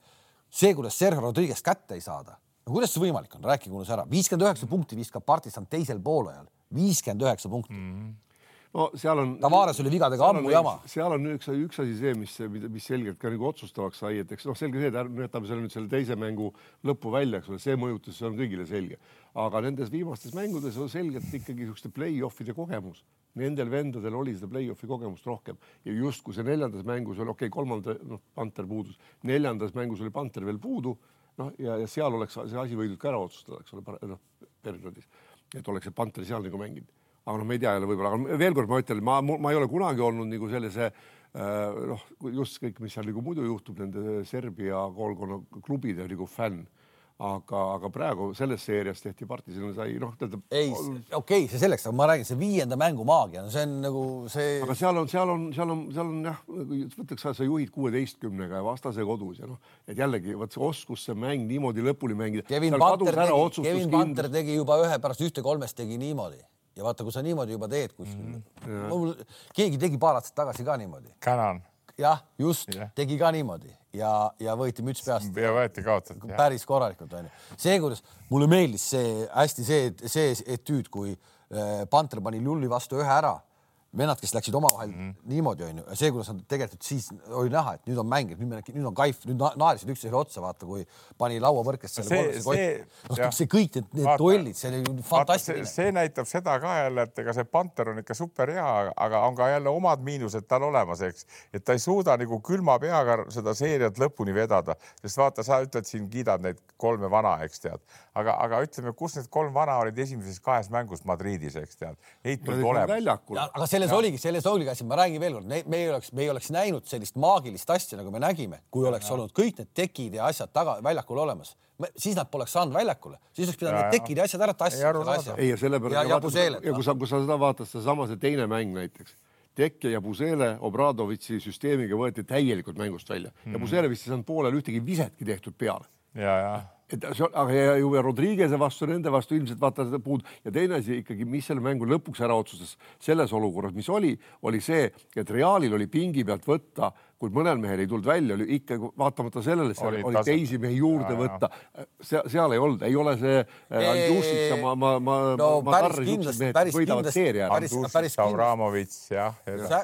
see, kuidas Sergio Rodriguez kätte ei saada, no kuidas see võimalik on, rääkige mulle see ära, viiskümmend üheksa punkti viskab partisan teisel poolajal, viiskümmend üheksa punkti mm. -hmm no seal on. Tavares oli vigadega ammu jama. seal on üks, üks asi see, mis, mis selgelt ka nagu otsustavaks sai, et eks noh, selge see, et jätame selle nüüd selle teise mängu lõppu välja, eks ole, see mõjutas, see on kõigile selge. aga nendes viimastes mängudes on selgelt ikkagi niisuguste play-off'ide kogemus. Nendel vendadel oli seda play-off'i kogemust rohkem ja justkui see neljandas mängus oli okei okay,, kolmanda noh, Panter puudus, neljandas mängus oli Panter veel puudu, noh ja, ja seal oleks see asi võidud ka ära otsustada, eks ole, noh perioodis, et oleks see Panter seal nagu mänginud aga noh, me ei tea jälle võib-olla, aga veel kord ma ütlen, ma, ma ei ole kunagi olnud nagu sellise äh, noh, just kõik, mis seal nagu muidu juhtub nende Serbia koolkonna klubide nagu fänn aga, aga praegu selles seerias tehti partisanile sai noh, tähendab. ei, okei okay,, see selleks, aga ma räägin, see viienda mängu maagia, no see on nagu see. aga seal on, seal on, seal on, seal on jah, võtaks sa, sa juhid kuueteistkümnega ja vastase kodus ja noh, et jällegi vot see oskus, see mäng niimoodi lõpuni mängida. Kevin Panter tegi, Kevin Panter tegi juba ühe pärast ühte kolmest tegi niimoodi ja vaata, kui sa niimoodi juba teed kuskil mm, mul keegi tegi paar aastat tagasi ka niimoodi. tänan. jah, just yeah., tegi ka niimoodi ja, ja võeti müts peast. ja võeti kaotati. päris korralikult onju. see, kuidas mulle meeldis see hästi see, see etüüd, kui äh, Panter pani Lulli vastu ühe ära vennad, kes läksid omavahel mm -hmm. niimoodi onju see, kuidas nad tegelikult siis oli näha, et nüüd on mäng, et nüüd me, nüüd on kaif, nüüd naersid üksteisele otsa, vaata, kui pani lauavõrkest selle kolmese kotti. noh, see kõik need, need duellid, see oli fantastiline. see näitab seda ka jälle, et ega see Panter on ikka super hea, aga on ka jälle omad miinused tal olemas, eks, et ta ei suuda nagu külma peaga seda seeriat lõpuni vedada, sest vaata, sa ütled siin, kiidad neid kolme vana, eks tead, aga, aga ütleme, kus need kolm vana olid esimeses kahes mängus Madridis, eks tead, neid polnud olemas. aga selles ja. oligi, selles oligi asi, ma räägin veelkord, me ei oleks, me ei oleks näinud sellist maagilist asja, nagu me nägime, kui oleks ja. olnud kõik need tekid ja asjad taga väljakul olemas. siis nad poleks saanud väljakule, siis oleks pidanud need tekid ja asjad ära tassima. ei, ja sellepärast. ja, ja, ja, ja kui sa, kui sa seda vaatad, sedasama see teine mäng näiteks Tekke ja Pusele Obradovitši süsteemiga võeti täielikult mängust välja mm -hmm. ja Pusele vist ei saanud poolel ühtegi visetki tehtud peale. ja, ja et see on, aga ja ju Rodriguez'e vastu, nende vastu ilmselt vaata seda puud ja teine asi ikkagi, mis selle mängu lõpuks ära otsustas selles olukorras, mis oli, oli see, et Realil oli pingi pealt võtta, kui mõnel mehel ei tulnud välja, oli ikka vaatamata sellele, seal oli, oli teisi mehi juurde ja, võtta. seal, seal ei olnud, ei ole see Andjušic ja ma, ma, ma, no, ma päris kindlasti, päris kindlasti, päris, päris kindlasti. jah.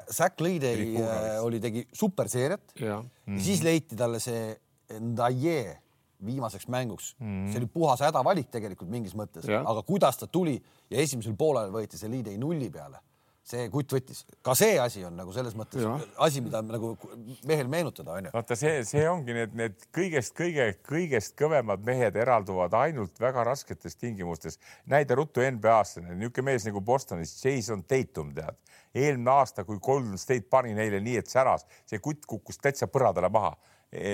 Zack Leadey äh, oli, tegi superseeriat ja. ja siis leiti talle see Ndaye viimaseks mänguks mm. see oli puhas hädavalik tegelikult mingis mõttes, aga kuidas ta tuli ja esimesel poolel võeti see liidei nulli peale see kutt võttis, ka see asi on nagu selles mõttes ja. asi, mida nagu mehel meenutada onju. vaata, see, see ongi need, need kõigest kõige, kõigest kõvemad mehed eralduvad ainult väga rasketes tingimustes. näide ruttu NBA-sse, niisugune mees nagu Bostonis, Jason Tatum, tead. eelmine aasta, kui Golden State pani neile nii, et säras, see kutt kukkus täitsa põradale maha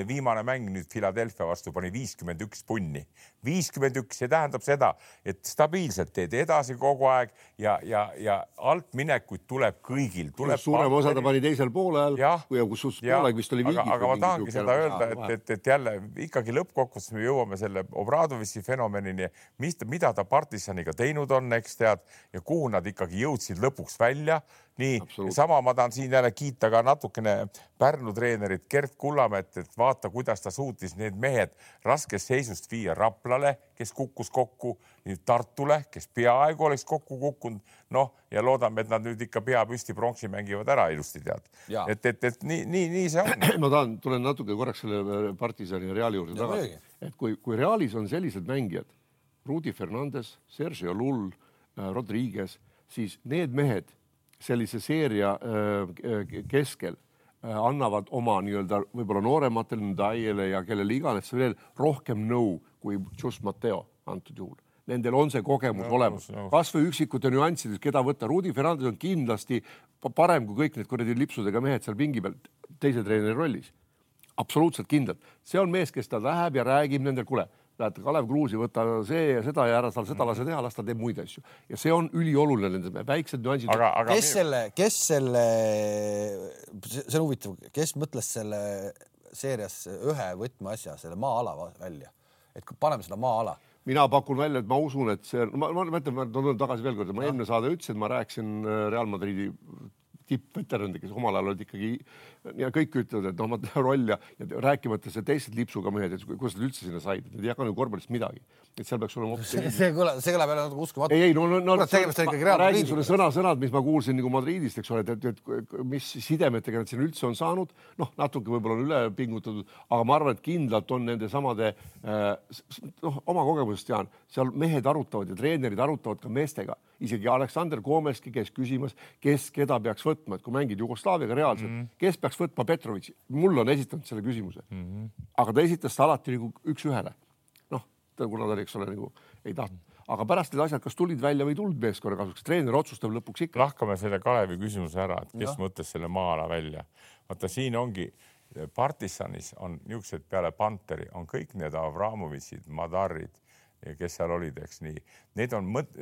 viimane mäng nüüd Philadelphia vastu pani viiskümmend üks punni, viiskümmend üks, see tähendab seda, et stabiilselt teed edasi kogu aeg ja, ja, ja altminekuid tuleb kõigil. suurem osa ta pani teisel poolel ja, ja kus poolaeg vist oli viigis. aga, aga ma tahangi seda öelda, et, et, et jälle ikkagi lõppkokkuvõttes me jõuame selle Obradovici fenomenini, mis, mida ta partisaniga teinud on, eks tead, ja kuhu nad ikkagi jõudsid lõpuks välja nii, sama ma tahan siin jälle kiita ka natukene Pärnu treenerit Gert Kullamäed, et vaata, kuidas ta suutis need mehed raskest seisust viia Raplale, kes kukkus kokku, nüüd Tartule, kes peaaegu oleks kokku kukkunud. noh, ja loodame, et nad nüüd ikka pea püsti pronksi mängivad ära ilusti, tead. et, et, et nii, nii, nii see on. ma tahan, tulen natuke korraks selle Partisani ja Reali juurde tagasi, et kui, kui Realis on sellised mängijad, Rudi Fernandes, Sergio Lull, äh, Rodriguez, siis need mehed sellise seeria keskel annavad oma nii-öelda võib-olla noorematele Ndaiele ja kellele iganes veel rohkem nõu kui Just Matteo antud juhul. Nendel on see kogemus no, olemas no., kasvõi üksikute nüanssides, keda võtta. Rudi Fernandes on kindlasti parem kui kõik need kuradi lipsudega mehed seal pingi peal teise treeneri rollis. absoluutselt kindlalt, see on mees, kes ta läheb ja räägib nendel, kuule lähed Kalev Kruusi, võta see ja seda ja ära tal seda lase teha, las ta teeb muid asju. ja see on ülioluline, need väiksed nüansid. kes minu... selle, kes selle, see on huvitav, kes mõtles selle seerias ühe võtmeasja, selle maa-ala välja, et paneme seda maa-ala. Mina pakun välja, et ma usun, et see, ma, ma mõtlen, ma tulen tagasi veel kord, ma eelmine saade ütlesin, ma rääkisin äh, Real Madridi tippveteranid, kes omal ajal olid ikkagi ja kõik ütlevad, et noh, ma teen roll ja, ja rääkimata see teised lipsuga mehed, et kuidas nad üldse sinna said, nad ei jaganud korvpallist midagi. et seal peaks olema hoopis see, see kõlab, see kõlab jälle natuke uskumatu. ei, ei no, no, no tegemist on ikkagi reaalne. räägin sulle sõna-sõnad, mis ma kuulsin nagu Madridist, eks ole, et, et, et mis sidemetega nad siin üldse on saanud, noh, natuke võib-olla on üle pingutatud, aga ma arvan, et kindlalt on nende samade äh, noh, oma kogemusest tean, seal mehed arutavad ja treenerid arutavad ka meestega, isegi Aleksander Komeski käis küsimas, kes keda peaks võtma, et kui mängid Jugoslaaviaga reaalselt mm, -hmm. kes peaks võtma Petrovitši, mulle on esitanud selle küsimuse mm. -hmm. aga ta esitas ta alati nagu üks-ühele. noh, kuna ta, eks ole, nagu ei tahtnud aga pärast need asjad kas tulid välja või ei tulnud meeskonna kasuks, treener otsustab lõpuks ikka. lahkame selle Kalevi küsimuse ära, et kes ja. mõtles selle maa-ala välja. vaata, siin ongi partisanis on niisugused peale Panteri on kõik need Avramovitšid, Madarid, kes seal olid, eks nii, need on mõt-,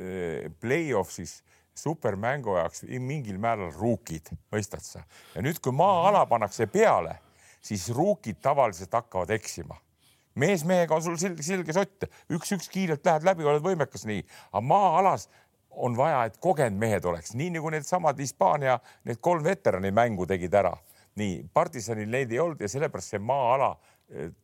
play-off'is supermängu jaoks mingil määral ruukid, mõistad sa? ja nüüd, kui maa-ala pannakse peale, siis ruukid tavaliselt hakkavad eksima. mees mehega on sul silge, silge sott, üks-üks kiirelt lähed läbi, oled võimekas nii, aga maa-alas on vaja, et kogenud mehed oleks, nii nagu needsamad Hispaania, need kolm veterani mängu tegid ära. nii, partisanil neid ei olnud ja sellepärast see maa-ala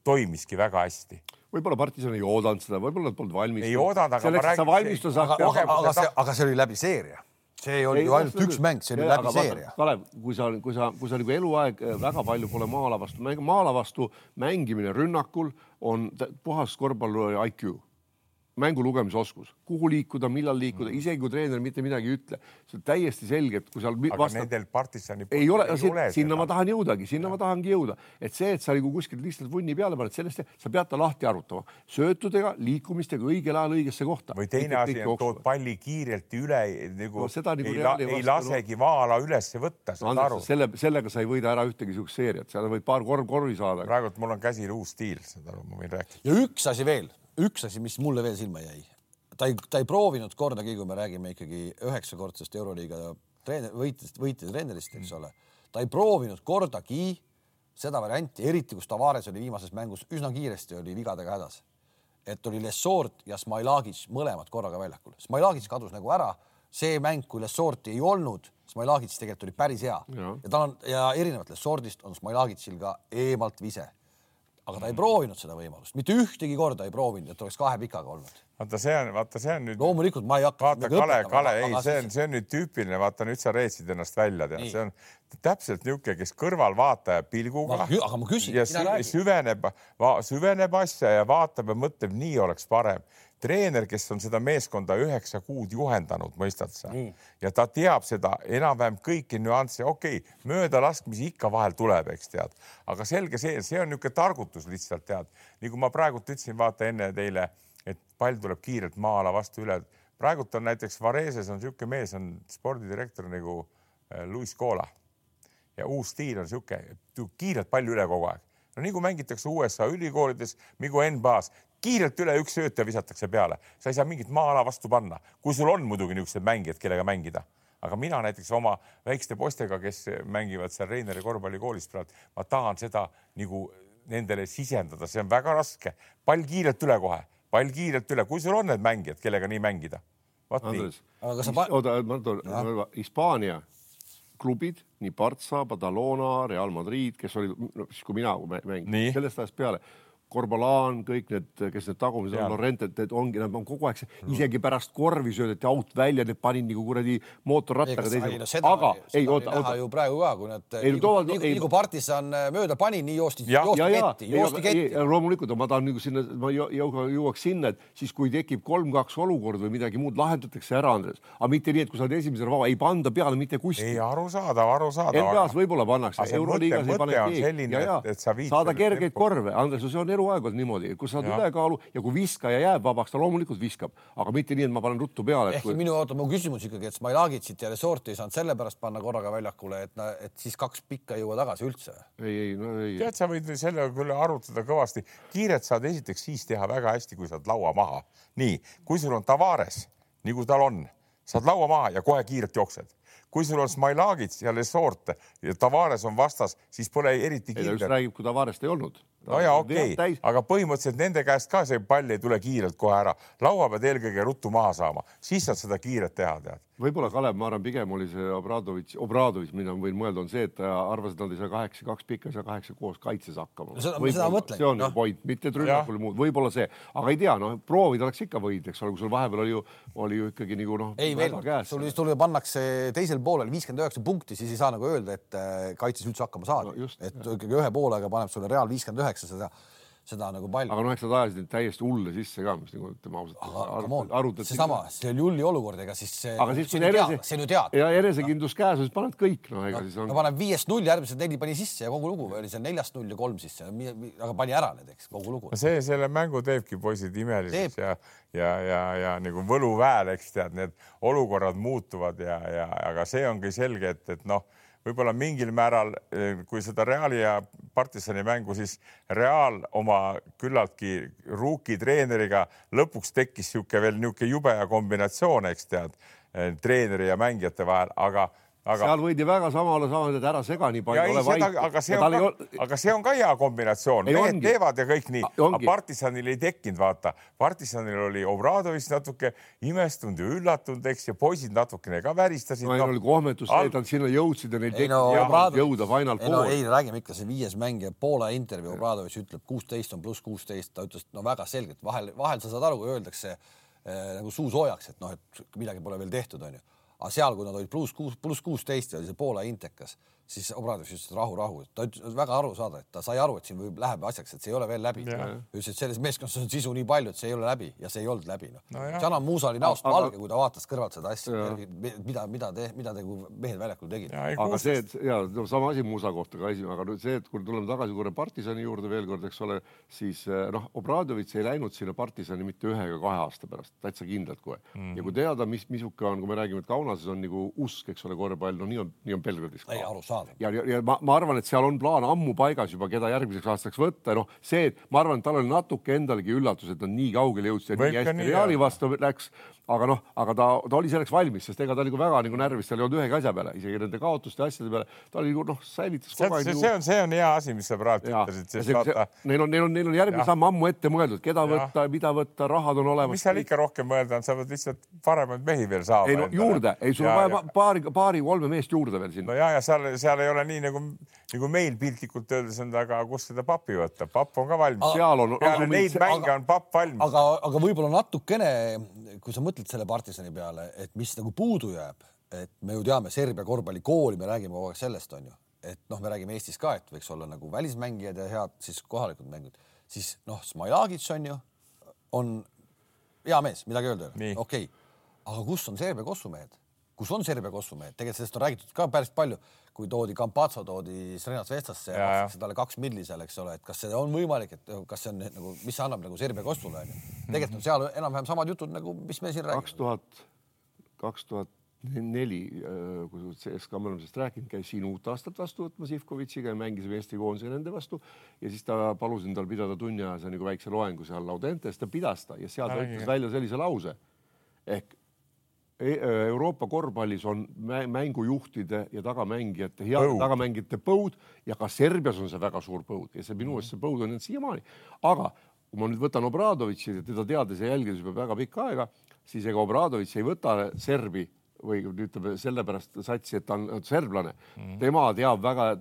toimiski väga hästi võib-olla partisan ei oodanud seda, võib-olla nad polnud valmis. ei oodanud, aga selleks, ma räägin. aga, aga, aga see, aga see oli läbi seeria see ei olnud ju ainult üks mäng, see oli läbi seeria. Kalev, kui sa, kui sa, kui sa nagu eluaeg äh, väga palju pole maa-ala vastu mäng, maa-ala vastu mängimine rünnakul on puhas korvpalli IQ mängu lugemisoskus, kuhu liikuda, millal liikuda, mm. isegi kui treener mitte midagi ei ütle, see on täiesti selge, et kui seal aga vastad... nendel partisani ei ole, sinna seda. ma tahan jõudagi, sinna ja. ma tahangi jõuda, et see, et sa nagu kuskilt lihtsalt vunni peale paned, sellest sa pead ta lahti arutama, söötudega, liikumistega õigel ajal õigesse kohta. või teine asi on, tood palli kiirelt üle nagu, no, nagu ei, la, ei lasegi maa-ala ülesse võtta, saad aru. selle, sellega sa ei võida ära ühtegi siukest seeriat, seal võid paar korv korvi saada. praegult mul on käsil uus stiil, saad aru, ma võin rääkida. ja üks asi veel üks asi, mis mulle veel silma jäi, ta ei, ta ei proovinud kordagi, kui me räägime ikkagi üheksakordsest Euroliiga treener, võitjast, võitja treenerist, eks ole, ta ei proovinud kordagi seda varianti, eriti kus Tavares oli viimases mängus üsna kiiresti oli vigadega hädas. et oli Lessort ja Smailagic mõlemad korraga väljakul. Smailagic kadus nagu ära, see mäng, kui Lessorti ei olnud, Smailagic tegelikult oli päris hea ja, ja tal on ja erinevalt Lessortist on Smailagicil ka eemalt vise aga ta ei proovinud seda võimalust, mitte ühtegi korda ei proovinud, et oleks kahe pikaga olnud. vaata, see on, vaata, see on nüüd. loomulikult ma ei hakka. vaata, Kale, Kale, ei, see on, see on nüüd tüüpiline, vaata nüüd sa reetsid ennast välja, tead, see on täpselt niisugune, kes kõrvalvaataja pilguga. aga ma küsin. ja süveneb, süveneb asja ja vaatab ja mõtleb, nii oleks parem. Treener, kes on seda meeskonda üheksa kuud juhendanud, mõistad sa? ja ta teab seda enam-vähem kõiki nüansse, okei okay,, möödalaskmisi ikka vahel tuleb, eks tead, aga selge see, see on niisugune targutus lihtsalt tead, nagu ma praegult ütlesin, vaata enne teile, et pall tuleb kiirelt maa-ala vastu üle. praegult on näiteks Vareses on niisugune mees, on spordidirektor nagu äh, Luis Cola ja uus stiil on niisugune, kiirelt palju üle kogu aeg. No nii kui mängitakse USA ülikoolides, nagu NBA-s, kiirelt üle üks sööt ja visatakse peale, sa ei saa mingit maa-ala vastu panna, kui sul on muidugi niisugused mängijad, kellega mängida. Aga mina näiteks oma väikeste poistega, kes mängivad seal Reineri korvpallikoolis praegu, ma tahan seda nagu nendele sisendada, see on väga raske. pall kiirelt üle kohe, pall kiirelt üle, kui sul on need mängijad, kellega nii mängida. Andres, oota, ma toon, Hispaania klubid, nii Partsa, Badalona, Real Madrid, kes olid no, siis, kui mina mängisin, sellest ajast peale Korbalaan, kõik need, kes need tagumised on, Lorente, need ongi, nad on kogu aeg, isegi pärast korvi söödeti aut välja, need panin nagu kuradi mootorrattaga teise. aga ei, oota, oota. ju praegu ka, kui nad, ei, toovad, nii, nii kui partisan mööda pani, nii joosti, joosti ketti, joosti ketti. loomulikult, ma tahan nagu sinna, ma jõuaks sinna, et siis, kui tekib kolm-kaks olukord või midagi muud, lahendatakse ära, Andres, aga mitte nii, et kui sa oled esimesel vaba, ei panda peale mitte kuskil. ei, arusaadav, arusaadav. NBA-s võib-olla pannakse, Euroliigas ei pane keegi. saada kergeid korve, Andres, see on eluaeg olnud niimoodi, kui sa saad ülekaalu ja kui viskaja jääb vabaks, ta loomulikult viskab, aga mitte nii, et ma panen ruttu peale. ehk kui... minu, oota, mu küsimus ikkagi, et Smailagitsit ja Resorti ei saanud sellepärast panna korraga väljakule, et, et siis kaks pikka ei jõua tagasi üldse. ei, ei, no ei. tead, sa võid selle küll arutada kõvasti. kiiret saad esiteks siis teha väga hästi, kui saad laua maha. nii, kui sul on Tavares, nagu tal on, saad laua maha ja kohe kiirelt jooksed kui sul on Smailagits ja Lesort ja Tavares on vastas, siis pole eriti kindel. räägib, kui Tavarest ei olnud no ja okei okay., aga põhimõtteliselt nende käest ka see pall ei tule kiirelt kohe ära, laua pead eelkõige ruttu maha saama, siis saad seda kiiret teha, tead võib-olla Kalev, ma arvan, pigem oli see Obradovitš, Obradovitš, mida ma võin mõelda, on see, et ta arvas, et nad ei saa kaheksa, kaks pikka, ei saa kaheksa koos kaitses hakkama. see on no. point, mitte rünnakul muud, võib-olla see, aga ei tea, noh, proovida oleks ikka võinud, eks ole, kui sul vahepeal oli ju, oli ju ikkagi nagu noh. ei, veel, sul, sul pannakse teisel poolel viiskümmend üheksa punkti, siis ei saa nagu öelda, et äh, kaitses üldse hakkama saada no,. et ikkagi ühe poolega paneb sulle Real viiskümmend üheksa seda seda nagu palju. aga noh, eks nad ajasid neid täiesti hulle sisse ka, mis nagu ütleme ausalt. arutati. seesama, see oli Julli olukord, ega siis. aga siis, kui enese, see on ju teada. ja enesekindlus käes, siis paned kõik, noh, ega no, siis on. no paneb viiest null, järgmised neli pani sisse ja kogu lugu või oli see neljast null ja kolm sisse, aga pani ära need, eks, kogu lugu. see, selle mängu teebki poisid imeliseks ja, ja, ja, ja nagu võluväel, eks tead, need olukorrad muutuvad ja, ja aga see ongi selge, et, et noh võib-olla mingil määral, eh, kui seda Reali ja partisani mängu, siis Real oma küllaltki ruuki treeneriga lõpuks tekkis niisugune veel niisugune jube kombinatsioon, eks tead, eh, treeneri ja mängijate vahel, aga aga.... seal võidi väga samale saada, et ära sega nii palju, ole vait. aga see on ka, aga see on ka hea kombinatsioon, mehed ongi. teevad ja kõik nii, aga partisanil ei tekkinud, vaata, partisanil oli Obradovitš natuke imestunud ja üllatunud, eks, ja poisid natukene ka väristasid. no neil no, oli kohmetus see, et nad sinna jõudsid ja neil tekkis no, Obrado... jõuda final four. no ei, räägime ikka, see viies mängija, Poola intervjuu, Obradovitš ütleb kuusteist on pluss kuusteist, ta ütles no väga selgelt, vahel, vahel sa saad aru, kui öeldakse äh, nagu suu soojaks, et noh, et midagi pole veel tehtud, onju aga seal, kui nad olid pluss kuus, pluss kuusteist ja oli see Poola intekas, siis Obradovitš ütles, et rahu, rahu, ta ütles väga aru saada, et ta sai aru, et siin võib, läheb asjaks, et see ei ole veel läbi. ütles, et selles meeskonnas on sisu nii palju, et see ei ole läbi ja see ei olnud läbi noh no. Jana Muusa oli näost valge, kui ta vaatas kõrvalt seda asja, mida, mida te, mida te kui mehed väljakul tegid. aga see, et ja no sama asi Muusa kohta ka esimene, aga nüüd see, et kui tuleme tagasi korra partisani juurde veel kord, eks ole, siis eh, noh, Obradovitš ei läinud sinna partisani mitte ühe ega kahe aasta pärast, täitsa kindlalt kohe mm. -hmm. ja kui teada, mis, missugune on, kui me räägime, et Kaunases on nagu usk, eks ole, korvpall, no nii on, nii on Belgradis ka. ei, arusaadav. ja, ja, ja ma, ma, arvan, et seal on plaan ammu paigas juba, keda järgmiseks aastaks võtta, noh, see, et ma arvan, et tal oli natuke endalgi üllatus, et nad nii kaugele jõudsid, nii hästi Reali vastu läks aga noh, aga ta, ta oli selleks valmis, sest ega ta nagu väga nagu närvis, tal ei olnud ühegi asja peale, isegi nende kaotuste asjade peale, ta oli nagu noh, säilitas kogu aeg. see on, see on hea asi, mis sa praegu ütlesid, sest vaata. Neil on, neil on, neil on järgmine samm ammu ette mõeldud, keda ja. võtta, mida võtta, rahad on olemas. mis seal ikka rohkem mõelda on, sa pead lihtsalt paremaid mehi veel saama. ei no juurde, ei sul on vaja paari, paari-kolme meest juurde veel sinna. no ja, ja seal, seal ei ole nii nagu, nagu meil piltlikult öeldes on, aga kust seda pappi võtta, papp on ka valmis. seal on. peale neid mänge on papp valmis. aga, aga võib-olla natukene, kui sa mõtled selle partisani peale, et mis nagu puudu jääb, et me ju teame Serbia korvpallikooli, me räägime kogu aeg sellest, on ju, et noh, me räägime Eestis ka, et võiks olla nagu välismängijad ja head siis kohalikud mängijad, siis noh, Smailagic on ju, on hea mees, midagi öelda ei ole, okei okay.. aga kus on Serbia kossumehed, kus on Serbia kossumehed, tegelikult sellest on räägitud ka päris palju, kui toodi Campazzo toodi Srenas Vestasse ja makstakse talle kaks milli seal, eks ole, et kas see on võimalik, et kas see on nagu, mis see annab nagu Serbia kossule onju. tegelikult on seal enam-vähem samad jutud nagu, mis me siin kaks räägime. tuhat, kaks tuhat neli, kui CSKA me oleme sellest rääkinud, käis siin uut aastat vastu võtmas Ivkovitšiga ja mängisime Eesti koondise nende vastu. Ja siis ta palusin tal pidada tunniajase nagu väikse loengu seal Laudentes, ta pidas ta ja seal ta ütles välja sellise lause. Ehk Euroopa korvpallis on mä- mängujuhtide ja tagamängijate, heade tagamängijate põud ja ka Serbias on see väga suur põud ja see minu meelest see põud on jäänud siiamaani. aga kui ma nüüd võtan Obradovitši ja teda teades ja jälgides juba väga pikka aega, siis ega Obradovitš ei võta serbi või ütleme sellepärast satsi, et ta on serblane mm. -hmm. tema teab väga,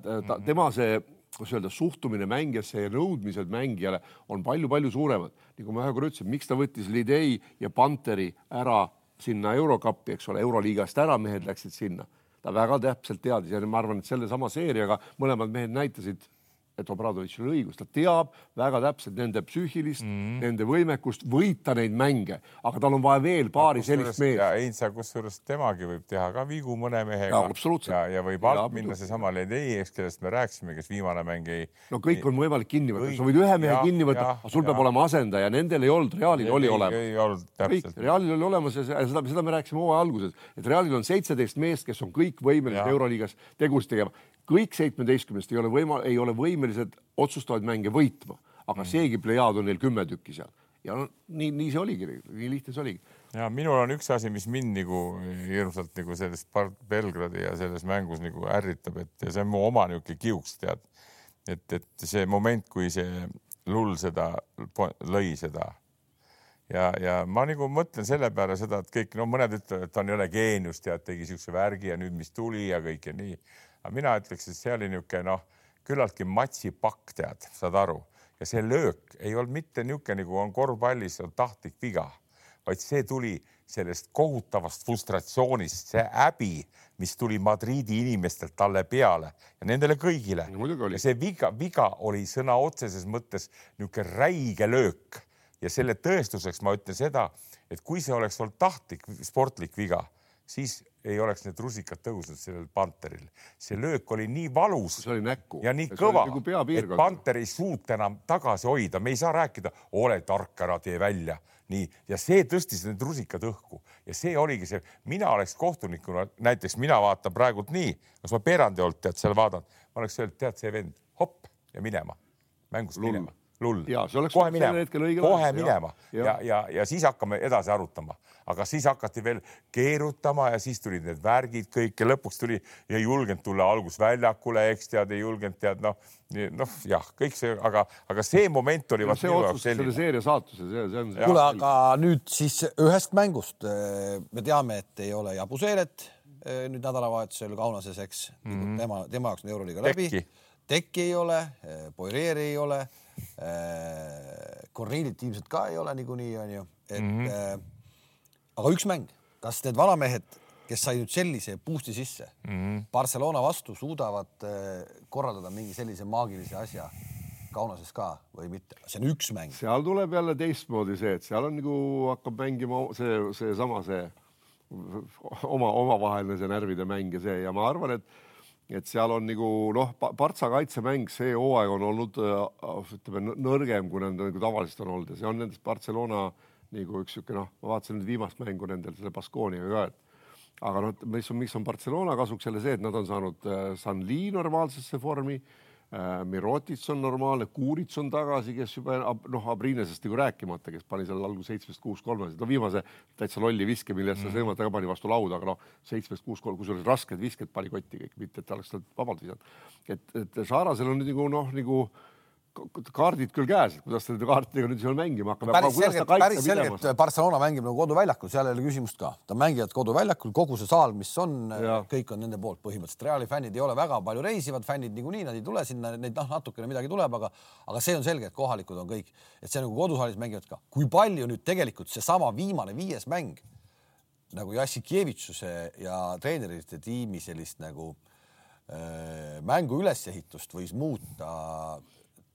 tema see kuidas öelda, suhtumine mängijasse ja nõudmised mängijale on palju-palju suuremad. nagu ma ühe korra ütlesin, miks ta võttis Lidei ja Panteri ära sinna Eurokappi, eks ole, Euroliigast ära, mehed läksid sinna. ta väga täpselt teadis ja ma arvan, et sellesama seeriaga mõlemad mehed näitasid, et Obradovitšil on õigus, ta teab väga täpselt nende psüühilist mm, -hmm. nende võimekust võita neid mänge, aga tal on vaja veel paari sellist meest. ja Heinza, kusjuures temagi võib teha ka vigu mõne mehega ja, ja võib alt minna seesama Ledei, eks, kellest me rääkisime, kes viimane mäng ei. no kõik on võimalik kinni võtta, Või- sa võid ühe mehe jah, kinni võtta aga sul peab jah. olema asendaja, nendel ei olnud, Realil oli olemas. kõik. Realil oli olemas ja seda, seda me rääkisime hooaja alguses, et Realil on seitseteist meest, kes on kõik võimelised. Euroliigas tegusid tegema. Kõik seitsmeteistkümnest ei ole võima-, ei ole võimelised otsustavaid mänge võitma, aga Mm. seegi plejaad on neil kümme tükki seal ja no nii, nii see oligi, nii lihtne see oligi. ja minul on üks asi, mis mind nagu hirmsalt nagu selles Belgradi ja selles mängus nagu ärritab, et ja see on mu oma niisugune kiuks, tead. et, et see moment, kui see lull seda lõi seda ja, ja ma nagu mõtlen selle peale seda, et kõik, no mõned ütlevad, et ta on jälle geenius, tead, tegi siukse värgi ja nüüd, mis tuli ja kõik ja nii. Aga mina ütleks, et see oli niisugune noh, küllaltki matsipakk, tead, saad aru, ja see löök ei olnud mitte niisugune nagu on korvpallis on tahtlik viga, vaid see tuli sellest kohutavast frustratsioonist, see häbi, mis tuli Madridi inimestelt talle peale ja nendele kõigile. Ja see viga, viga oli sõna otseses mõttes niisugune räige löök. Ja selle tõestuseks ma ütlen seda, et kui see oleks olnud tahtlik sportlik viga, siis ei oleks need rusikad tõusnud sellel Panteril. see löök oli nii valus see oli näkku. ja nii oli kõva nagu, et. Panter ei suutnud enam tagasi hoida, me ei saa rääkida, ole tark, ära tee välja, nii. Ja see tõstis need rusikad õhku. Ja see oligi see, mina oleks kohtunikuna, näiteks mina vaatan praegult nii, kas ma Perandi olnud tead seal vaatan, ma oleks öelnud, tead see vend, hopp ja minema, mängust Lull. minema, lull kohe minema. kohe minema. Ja, ja, ja, ja siis hakkame edasi arutama, aga siis hakati veel keerutama ja siis tulid need värgid kõik ja lõpuks tuli, ei julgenud tulla algusväljakule, eks tead, ei julgenud tead noh, noh jah, kõik see, aga, aga see moment oli see otsustas selle seeria saatuse, see, see on see. kuule, aga nüüd siis ühest mängust. me teame, et ei ole Jabu Seeret eh, nüüd nädalavahetusel Kaunases, eks mm. -hmm. tema, tema jaoks on Euroliiga läbi Tekki.. Tekki ei ole, Poirieri ei ole, Kornilit ilmselt ka ei ole niikuinii onju, et mm. -hmm. Aga üks mäng, kas need vanamehed, kes sai nüüd sellise boost'i sisse mm, -hmm. Barcelona vastu suudavad eh, korraldada mingi sellise maagilise asja Kaunases ka või mitte, see on üks mäng. seal tuleb jälle teistmoodi see, et seal on nagu hakkab mängima see, seesama see oma, omavaheline see närvide mäng ja see ja ma arvan, et et seal on nagu noh, Partsa kaitsemäng see hooaeg on olnud äh, ütleme nõ- nõrgem, kui nad nagu tavaliselt on olnud ja see on nendest Barcelona nagu üks sihuke noh, ma vaatasin nüüd viimast mängu nendel selle Baskooniga ka, et aga noh, mis on, mis on Barcelona kasuks jälle see, et nad on saanud äh, Sanli normaalsesse vormi äh, Mirotic on normaalne, Kuurits on tagasi, kes juba noh, Abrinesest nagu rääkimata, kes pani seal algul seitsmest kuus kolme, no viimase täitsa lolli viske, mille eest ta sõimata ka pani vastu lauda, aga noh, seitsmest kuus kolm, kusjuures rasked visked pani kotti kõik, mitte et ta oleks sealt vabalt visanud. et, et Šarasel on nüüd nagu noh, nagu k- kaardid küll käes, et kuidas ta nende kaartidega nüüd seal mängima hakkab. päris selgelt, päris selgelt Barcelona mängib nagu koduväljakul, seal ei ole küsimust ka, ta mängivad koduväljakul, kogu see saal, mis on, kõik on nende poolt põhimõtteliselt. Reali fännid ei ole väga palju reisivad fännid niikuinii, nad ei tule sinna, neid noh, natukene midagi tuleb, aga, aga see on selge, et kohalikud on kõik, et see nagu kodusaalis mängivad ka. kui palju nüüd tegelikult seesama viimane viies mäng nagu Jassikevitšuse ja treenerite tiimi sellist nagu äh, mängu ülesehitust võis muuta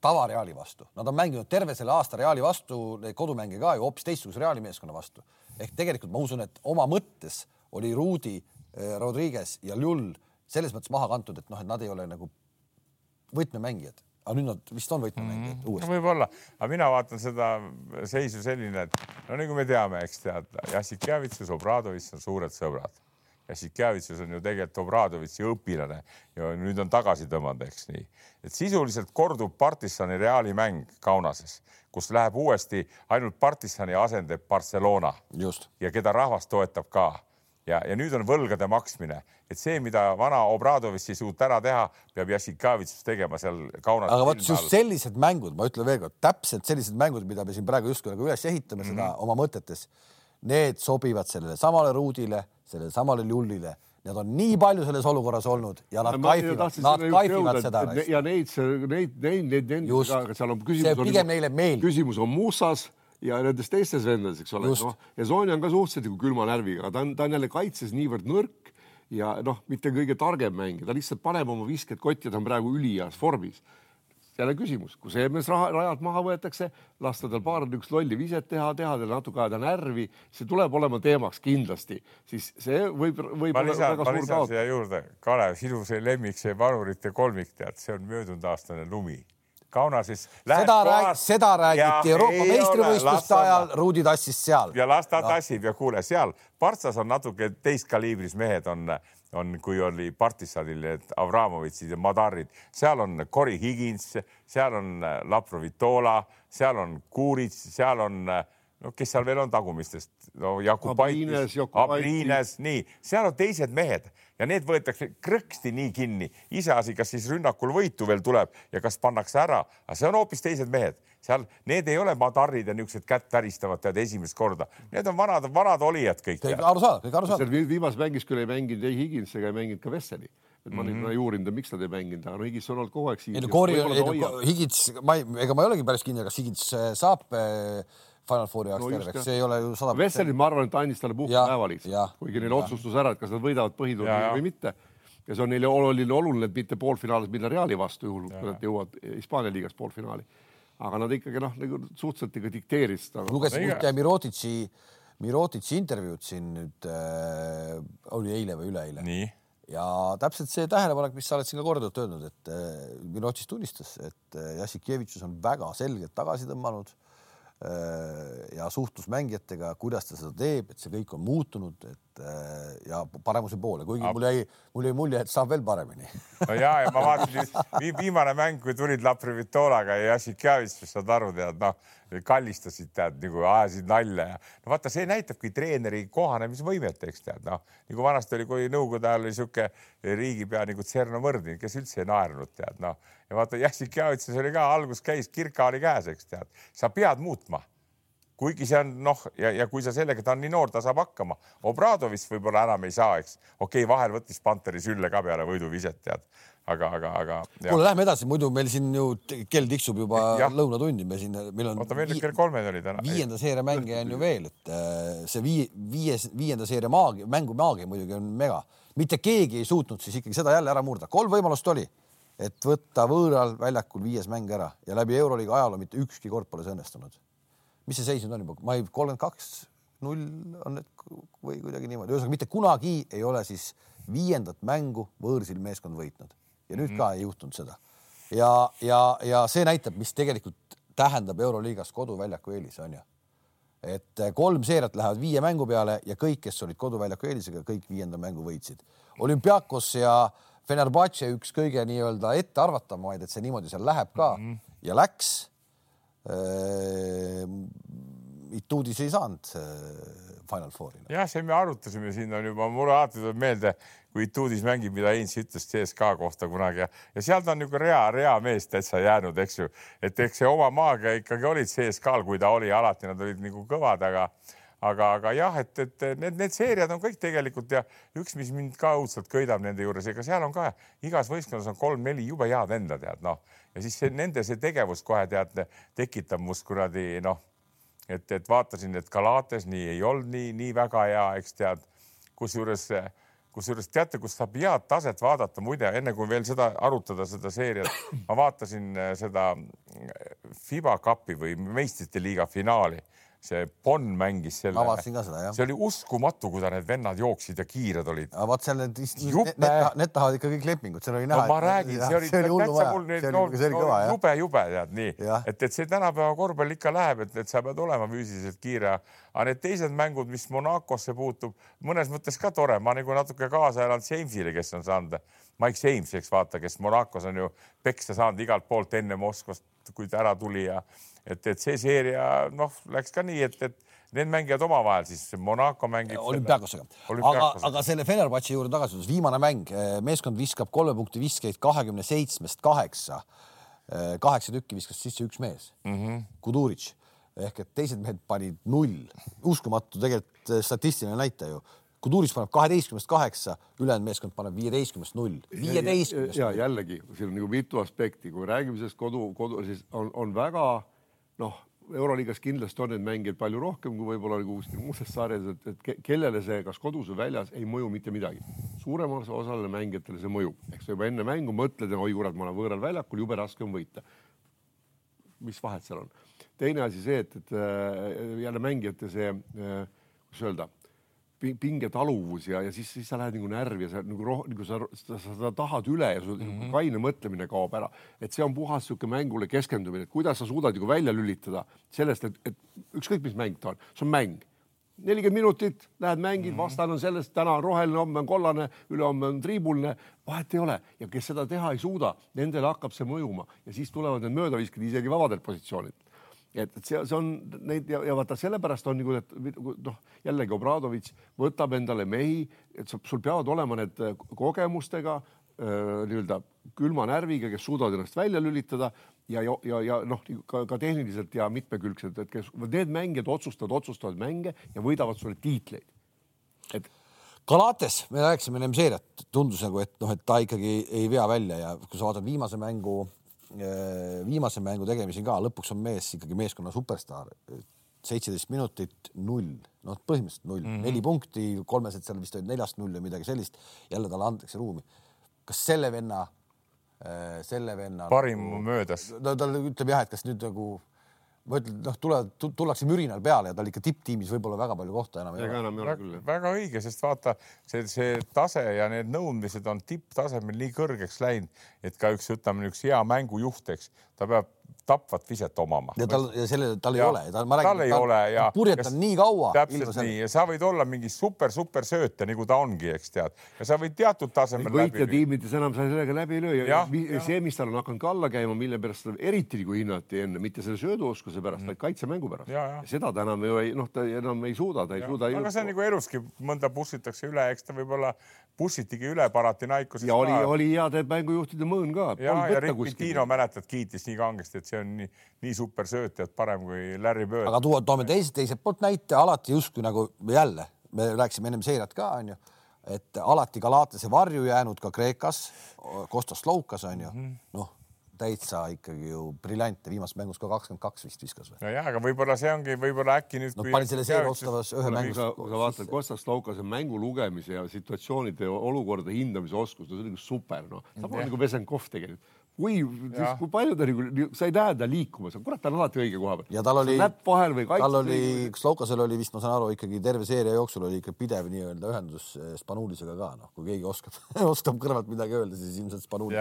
tavareali vastu, nad on mänginud terve selle aasta Reali vastu, kodumänge ka ju hoopis teistsuguse Reali meeskonna vastu. ehk tegelikult ma usun, et oma mõttes oli Rudi, eh, Rodriguez ja Llull selles mõttes maha kantud, et noh, et nad ei ole nagu võtmemängijad aga nüüd nad vist on võtmemängijad mm -hmm. uuesti. võib-olla, aga mina vaatan seda seisu selline, et no nagu me teame, eks tead, Jassik Javits ja Sobradovitš on suured sõbrad. Jassik Javitsus on ju tegelikult Obradovitši õpilane ja nüüd on tagasi tõmmanud, eks nii, et sisuliselt kordub Partisani Reali mäng Kaunases, kus läheb uuesti ainult Partisani asendab Barcelona. ja keda rahvas toetab ka ja, ja nüüd on võlgade maksmine, et see, mida vana Obradovitš ei suuta ära teha, peab Jassikavitsus tegema seal Kaunas. aga vot just sellised mängud, ma ütlen veelkord, täpselt sellised mängud, mida me siin praegu justkui nagu üles ehitame mm -hmm. seda mhm. oma mõtetes, need sobivad sellele samale Ruudile, sellele samale Ljullile Nad on nii palju selles olukorras olnud ja nad kaifivad, nad kaifivad seda. ja neid, neid, neid, neid, neid, seal on küsimus. pigem neile meeldib. küsimus on Mussas ja nendes teistes vendades, eks ole, noh, ja Sonja on ka suhteliselt nagu külma närviga, ta on, ta on jälle kaitses niivõrd nõrk ja noh, mitte kõige targem mängija, ta lihtsalt paneb oma visked kotti ja ta on praegu üliheas vormis. Jälle küsimus, kui see mees raha, rajalt maha võetakse, lasta tal paar niisugust lolli viset teha, teha talle natuke ajada närvi, see tuleb olema teemaks kindlasti, siis see võib, võib ma lisan, ma lisan siia juurde, Kalev, sinu see lemmik, see vanurite kolmik, tead, see on möödunud aastane lumi. Kaunases. seda rääg-, seda räägiti ja, Euroopa meistrivõistluste ajal, Rudi tassis seal. ja las ta tassib ja kuule, seal Partsas on natuke teist kaliibris mehed on, on, kui oli Partisanil need Avramovitšid ja Madarid, seal on Cory Higins, seal on Laprovitola, seal on Kuurits, seal on no kes seal veel on tagumistest, no Jakubaitis, Abrines, nii, seal on teised mehed ja need võetakse krõksti nii kinni, iseasi, kas siis rünnakul võitu veel tuleb ja kas pannakse ära, aga see on hoopis teised mehed, seal need ei ole madarid ja niisugused kätt väristavad tead esimest korda, need on vanad, vanad olijad kõik. kõik arusaadav, kõik arusaadav. viimases mängis küll ei mänginud ei Higins ega ei mänginud ka Vesseli et ma mm -hmm. ei uurinud, miks nad ei mänginud, aga no Higits on olnud kogu aeg siin. ei no Koori, Higits, ma ei, ega ma ei olegi päris kindel, kas Higits äh, saab äh, Final Fouri jaoks no terveks, see ei ole ju sada. Vesselil, ma arvan, et andis talle puhkepäevaliks, kuigi neil otsustus ära, et kas nad võidavad põhiturniiri või mitte. ja see on neile oluline, oluline, et mitte poolfinaalis minna Reali vastu, juhul kui nad jõuavad Hispaania liigas poolfinaali. aga nad ikkagi noh, nagu suhteliselt ikka dikteerisid seda. lugesin ühte Mirotitši, Mirotitši intervjuud siin nüüd äh,, oli eile või üleeile. ja täpselt see tähelepanek, mis sa oled siin ka korduvalt öelnud, et äh, Mirotitš tunnistas, et äh, Jassikevitšus on väga selgelt tagasi tõmmanud Äh, ja suhtlus mängijatega, kuidas ta seda teeb, et see kõik on muutunud, et äh, ja paremuse poole, kuigi mul jäi, mul jäi mulje, et saab veel paremini. no ja, ja ma vaatasin vi viimane mäng, kui tulid Lapri Vitolaga ja Jassikjavits, saad aru, tead noh, kallistasid, tead nagu ajasid nalja ja no vaata, see näitabki treeneri kohanemisvõimet, eks tead noh, nagu vanasti oli, kui nõukogude ajal oli sihuke riigipea nagu Tserno Mõrdin, kes üldse ei naernud, tead noh ja vaata Jassikjavitsis oli ka algus käis, kirka oli käes, eks tead, sa pead muutma. kuigi see on noh, ja, ja kui sa sellega, ta on nii noor, ta saab hakkama. Obradovist võib-olla enam ei saa, eks. okei okay,, vahel võttis Panteri sülle ka peale võiduviset, tead aga, aga, aga. kuule, lähme edasi, muidu meil siin ju kell tiksub juba ja. lõunatundi, me siin, meil on. oota, meil kell kolmed oli täna. viienda seeria mänge on ju veel, et äh, see vii, viies, viienda seeria maagia, mängu maagia muidugi on mega. mitte keegi ei suutnud siis ikkagi seda jälle ära murda, kolm võimalust oli et võtta võõral väljakul viies mäng ära ja läbi Euroliiga ajaloo mitte ükski kord pole see õnnestunud. mis see seis nüüd on juba, ma ei, kolmkümmend kaks, null on need või kuidagi niimoodi, ühesõnaga mitte kunagi ei ole siis viiendat mängu võõrsil meeskond võitnud ja nüüd mm -hmm. ka ei juhtunud seda. ja, ja, ja see näitab, mis tegelikult tähendab Euroliigas koduväljaku eelis on ju. et kolm seeriat lähevad viie mängu peale ja kõik, kes olid koduväljaku eelisega, kõik viienda mängu võitsid. olümpiaakos ja Fenerbahce üks kõige nii-öelda ettearvatavamaid, et see niimoodi seal läheb ka mm -hmm. ja läks äh,. Ituudis ei saanud äh, Final Fouri. jah, see me arutasime siin on juba, mulle alati tuleb meelde, kui Ituudis mängib, mida Heinz ütles CSKA kohta kunagi. Ja, ja sealt on niisugune rea, rea mees täitsa jäänud, eks ju, et eks see oma maaga ikkagi olid CSKA-l, kui ta oli, alati nad olid nagu kõvad, aga aga, aga jah, et, et need, need seeriad on kõik tegelikult ja üks, mis mind ka õudselt köidab nende juures, ega seal on ka igas võistkonnas on kolm-neli jube head enda tead noh, ja siis see, nende see tegevus kohe tead tekitab must kuradi noh, et, et vaatasin, et Galates nii ei olnud nii, nii väga hea, eks tead, kusjuures kusjuures teate, kus saab head taset vaadata, muide, enne kui veel seda arutada, seda seeriat, ma vaatasin äh, seda äh, Fiba Cupi või meistrite liiga finaali see Bonn mängis selle. ma vaatasin ka seda, jah. see oli uskumatu, kui ta need vennad jooksid ja kiired olid. aga vot seal need, need, need, tahavad ikka kõik lepingud, seal oli näha no,. ma räägin, see oli täitsa mul nüüd no, no, jube, jube tead nii, et, et see tänapäeva korvpall ikka läheb, et, et sa pead olema füüsiliselt kiire. aga need teised mängud, mis Monacosse puutub, mõnes mõttes ka tore, ma nagu natuke kaasa elan Jamesile, kes on saanud Mike James, eks vaata, kes Monacos on ju peksa saanud igalt poolt enne Moskvast, kui ta ära tuli ja et, et see seeria noh, läks ka nii, et, et need mängivad omavahel siis Monaco mängib. olümpiaakosega, aga, aga selle Fenerbahce juurde tagasi tulles, viimane mäng, eh, meeskond viskab kolme punkti viskeid kahekümne seitsmest kaheksa. Eh, kaheksa tükki viskas sisse üks mees mm, -hmm. Kuduritš ehk et teised mehed panid null, uskumatu tegelikult eh, statistiline näitaja ju. Kuduris paneb kaheteistkümnest kaheksa, ülejäänud meeskond paneb viieteistkümnest null, viieteistkümnest. ja jällegi siin on nagu mitu aspekti, kui räägime sellest kodu, kodu, siis on, on väga noh, euroliigas kindlasti on neid mängijaid palju rohkem kui võib-olla nagu kuskil muudes sarjades, et, et kellele see, kas kodus või väljas, ei mõju mitte midagi. suuremale osale mängijatele see mõjub, eks juba enne mängu mõtled, oi kurat, ma olen võõral väljakul, jube raske on võita. mis vahet seal on? teine asi see, et, et äh, jälle mängijate see, äh, kuidas öelda pingetaluvus ja, ja siis, siis sa lähed nagu närvi ja sa nagu roh-, nagu sa, sa, sa tahad üle ja sul mm -hmm. kaine mõtlemine kaob ära. et see on puhas niisugune mängule keskendumine, et kuidas sa suudad nagu välja lülitada sellest, et, et ükskõik, mis mäng ta on, see on mäng. nelikümmend minutit, lähed mängid mm, -hmm. vastane on sellest, täna on roheline, homme on kollane, ülehomme on triibulne, vahet ei ole ja kes seda teha ei suuda, nendele hakkab see mõjuma ja siis tulevad need möödavisked isegi vabadelt positsioonidelt et, et see, see on neid ja, ja vaata, sellepärast on nagu noh, jällegi Obradovitš võtab endale mehi, et sul peavad olema need äh, kogemustega äh, nii-öelda külma närviga, kes suudavad ennast välja lülitada ja, ja, ja, ja noh, ka, ka tehniliselt ja mitmekülgselt, et kes need mängijad otsustavad, otsustavad mänge ja võidavad sulle tiitleid. et Galates, me rääkisime ennem seeriat, tundus nagu, et noh, et ta ikkagi ei vea välja ja kui sa vaatad viimase mängu viimase mängu tegemisi ka, lõpuks on mees ikkagi meeskonna superstaar. seitseteist minutit, null, noh, põhimõtteliselt null mm, -hmm. neli punkti, kolmesed seal vist olid neljast null või midagi sellist. jälle talle antakse ruumi. kas selle venna, äh, selle venna. parim möödas. ta, ta ütleb jah, et kas nüüd nagu ma ütlen, noh, tulevad, tullakse mürinal peale ja tal ikka tipptiimis võib-olla väga palju kohta enam ei ole. enam ei ole küll. väga õige, sest vaata, see, see tase ja need nõudmised on tipptasemel nii kõrgeks läinud, et ka üks, ütleme, üks hea mängujuht, eks, ta peab tapvat viset omama. ja tal ja sellele tal ja, ei ole, ma räägin, tal ei ole ja purjetab nii kaua. täpselt nii ja sa võid olla mingi super, super sööta, nagu ta ongi, eks tead, ja sa võid teatud tasemel. võitja tiimides enam sa sellega läbi ei löö ja, ja see, mis tal on hakanud ka alla käima, mille pärast ta eriti nagu hinnati enne, mitte selle sööduoskuse pärast mm., vaid kaitsemängu pärast. seda ta enam ju ei, noh, ta enam ei suuda, ta ei ja. suuda. aga see on nagu eluski, mõnda bussitakse üle, eks ta võib-olla bussitigi üle Paratinaikosest. ja oli, oli heade mängujuhtide mõõn ka. ja, ja Rick Pitino mäletad, kiitis nii kangesti, et see on nii, nii super söötjad, parem kui Larry Bird. aga tuua, toome teise, teiselt poolt näite alati justkui nagu jälle, me rääkisime ennem seeriat ka onju, et alati Galatase varju jäänud ka Kreekas, Kostas Loukas onju mm -hmm., noh täitsa ikkagi ju briljantne, viimases mängus ka kakskümmend kaks vist viskas või? no ja, aga võib-olla see ongi võib-olla äkki nüüd. no kui... pani selle seeri ostavas ühe mängus. kui sa vaatad Kostas Laukase mängu lugemise ja situatsioonide ja olukorda hindamise oskus, no see on nagu super, noh, sama nagu Vesenkov tegelikult kui, kui palju ta nagu, sa ei näe ta liikumas, kurat, ta on alati õige koha peal. ja tal oli, tal oli, Slokasel oli vist, ma saan aru, ikkagi terve seeria jooksul oli ikka pidev nii-öelda ühendus eh, Spanulisega ka, noh, kui keegi oskab oskab kõrvalt midagi öelda, siis ilmselt Spanulis.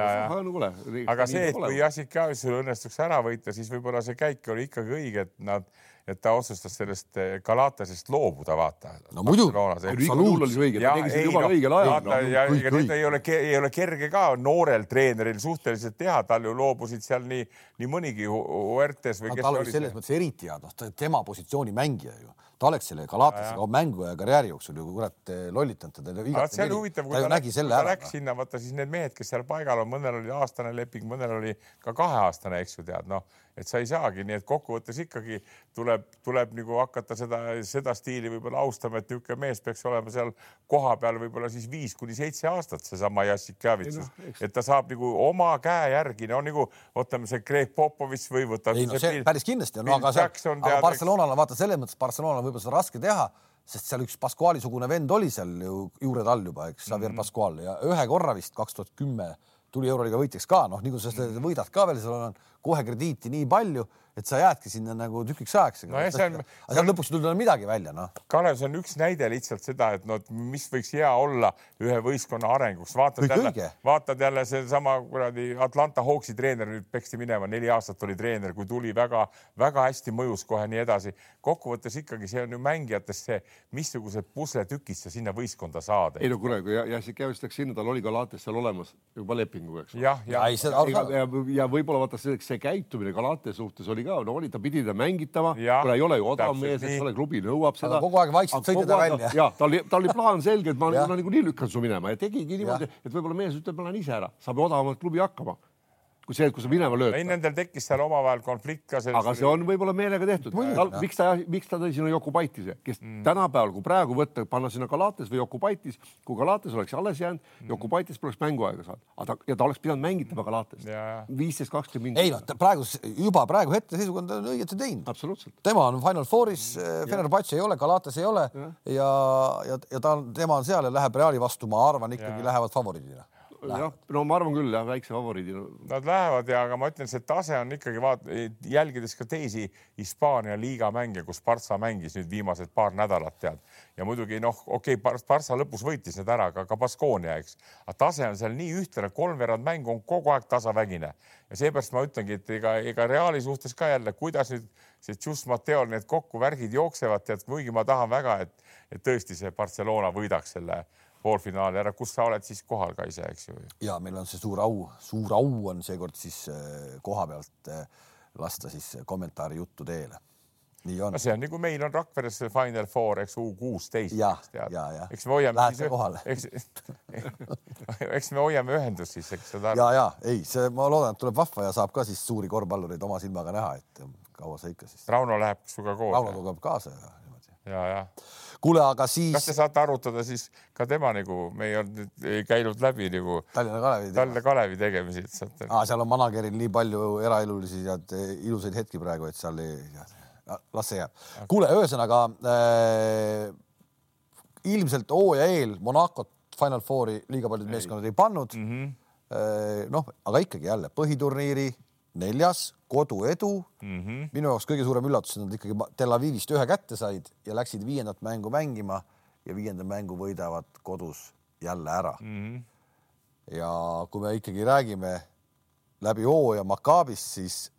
aga see, et kui Jassikavitsul õnnestuks ära võita, siis võib-olla see käik oli ikkagi õige, et nad et ta otsustas sellest eh, Galatasest loobuda, vaata. no muidugi, absoluutselt. ja, ei, no, õigel ajal. No, ja ega nüüd ei ole, ei ole kerge ka noorel treeneril suhteliselt teha, tal ju loobusid seal nii, nii mõnigi Huertes või kes tal oli selles mõttes eriti hea, noh, tema positsiooni mängija ju ta oleks selle Galatasiga mängu ja karjääri jooksul ju kurat eh, lollitanud teda. see on huvitav, kui ta, nägi selle ära. Läks sinna, vaata siis need mehed, kes seal paigal on, mõnel oli aastane leping, mõnel oli ka kaheaastane, eks ju tead, noh et sa ei saagi, nii et kokkuvõttes ikkagi tuleb, tuleb nagu hakata seda, seda stiili võib-olla austama, et niisugune mees peaks olema seal kohapeal võib-olla siis viis kuni seitse aastat, seesama Jassikjavitsus no,, et ta saab nagu oma käe järgi, no nagu võtame see Greg Popovitš või võtame. ei no see Bill, päris kindlasti, no aga, see, aga Barcelonal on vaata selles mõttes Barcelonal võib-olla seda raske teha sest seal üks Pascuali-sugune vend oli seal ju juured all juba, eks, Xavier mm -hmm. Pascual ja ühe korra vist kaks tuhat kümme tuli euroliiga võitjaks ka, noh, nii kui sa seda võidad ka veel, sul on kohe krediiti nii palju et sa jäädki sinna nagu tükiks ajaks. no on. aga seal lõpuks ei tulnud midagi välja, noh. Kalev, see on üks näide lihtsalt seda, et no mis võiks hea olla ühe võistkonna arenguks, vaatad Kõik jälle, vaatad jälle seesama kuradi Atlanta Hawksi treener nüüd peksti minema, neli aastat oli treener, kui tuli väga-väga hästi mõjus kohe nii edasi. kokkuvõttes ikkagi see on ju mängijatest see, missugused pusletükid sa sinna võistkonda saad. ei no kuule, kui Jassikevitš läks sinna, tal oli ka Galates seal olemas juba lepinguga, eks. jah, ja, ja, ja, ja, ja võib-olla vaata see, see käitumine Galate suhtes oli ka, no oli, ta pidi ta mängitama, kuna ei ole ju odav mees, eks ole, klubi nõuab seda. kogu aeg vaikselt sõita ta välja. ja tal oli, tal oli plaan selge, et ma no, niikuinii lükkan su minema ja tegigi niimoodi, et võib-olla mees ütleb, ma lähen ise ära, saab ju odavamalt klubi hakkama kui see, et kui sa minema lööd. ei, nendel tekkis seal omavahel konflikt ka. aga see on võib-olla meelega tehtud. miks ta, miks ta tõi sinna Jokubaitise, kes mm. tänapäeval, kui praegu võtta, panna sinna Galates või Jokubaitis, kui Galates oleks alles jäänud mm., Jokubaitis poleks mänguaega saanud, aga ta ja ta oleks pidanud mängitama Galatest viisteist, kakskümmend minutit. ei noh, praegu juba praegu hetkeseisuga on ta õieti teinud. absoluutselt. tema on Final Fouris, Fenerbahce ei ole, Galates ei ole ja, ja, ja, ja ta on, tema on seal ja läheb Reali vastu, ma arvan ikkagi ja. lähevad favoriidina jah, no ma arvan küll jah, väikse favoriidina. Nad lähevad ja, aga ma ütlen, see tase on ikkagi vaat-, jälgides ka teisi Hispaania liiga mänge, kus Partsa mängis nüüd viimased paar nädalat tead. Ja muidugi noh, okei okay,, Partsa lõpus võitis need ära, aga ka Baskonia, eks, aga tase on seal nii ühtlane, kolmveerand mängu on kogu aeg tasavägine. Ja seepärast ma ütlengi, et ega, ega Reali suhtes ka jälle, kuidas nüüd see Just Mateol need kokku värgid jooksevad, tead, kuigi ma tahan väga, et, et tõesti see Barcelona võidaks selle poolfinaali ära, kus sa oled siis kohal ka ise, eks ju. ja meil on see suur au, suur au on seekord siis äh, koha pealt äh, lasta siis kommentaari juttu teele. nii on. no see on nagu meil on Rakveres Final Four, eks U kuusteist. ja, ja, ja. eks me hoiame. Lähete kohale. eks, eks me hoiame ühendust siis, eks seda. ja, ja ei, see, ma loodan, et tuleb vahva ja saab ka siis suuri korvpallureid oma silmaga näha, et kaua sa ikka siis. Rauno läheb sinuga koos. Rauno tuleb kaasa ja niimoodi. ja, ja kuule, aga siis. kas te saate arutada siis ka tema nagu, me ei olnud ei käinud läbi nagu Tallinna Kalevi, Tallinna Kalevi tegemisi, et saate. aa, seal on manageril nii palju eraelulisi ja ilusaid hetki praegu, et seal ei, las see jääb okay.. kuule, ühesõnaga äh, ilmselt hooaja eel Monacot Final Fouri liiga paljud meeskonnad ei pannud mm. -hmm. Noh, aga ikkagi jälle põhiturniiri neljas koduedu mm. -hmm. minu jaoks kõige suurem üllatus, et nad ikkagi Tel Avivist ühe kätte said ja läksid viiendat mängu mängima ja viienda mängu võidavad kodus jälle ära mm. -hmm. ja kui me ikkagi räägime läbi hooaja Makaabist, siis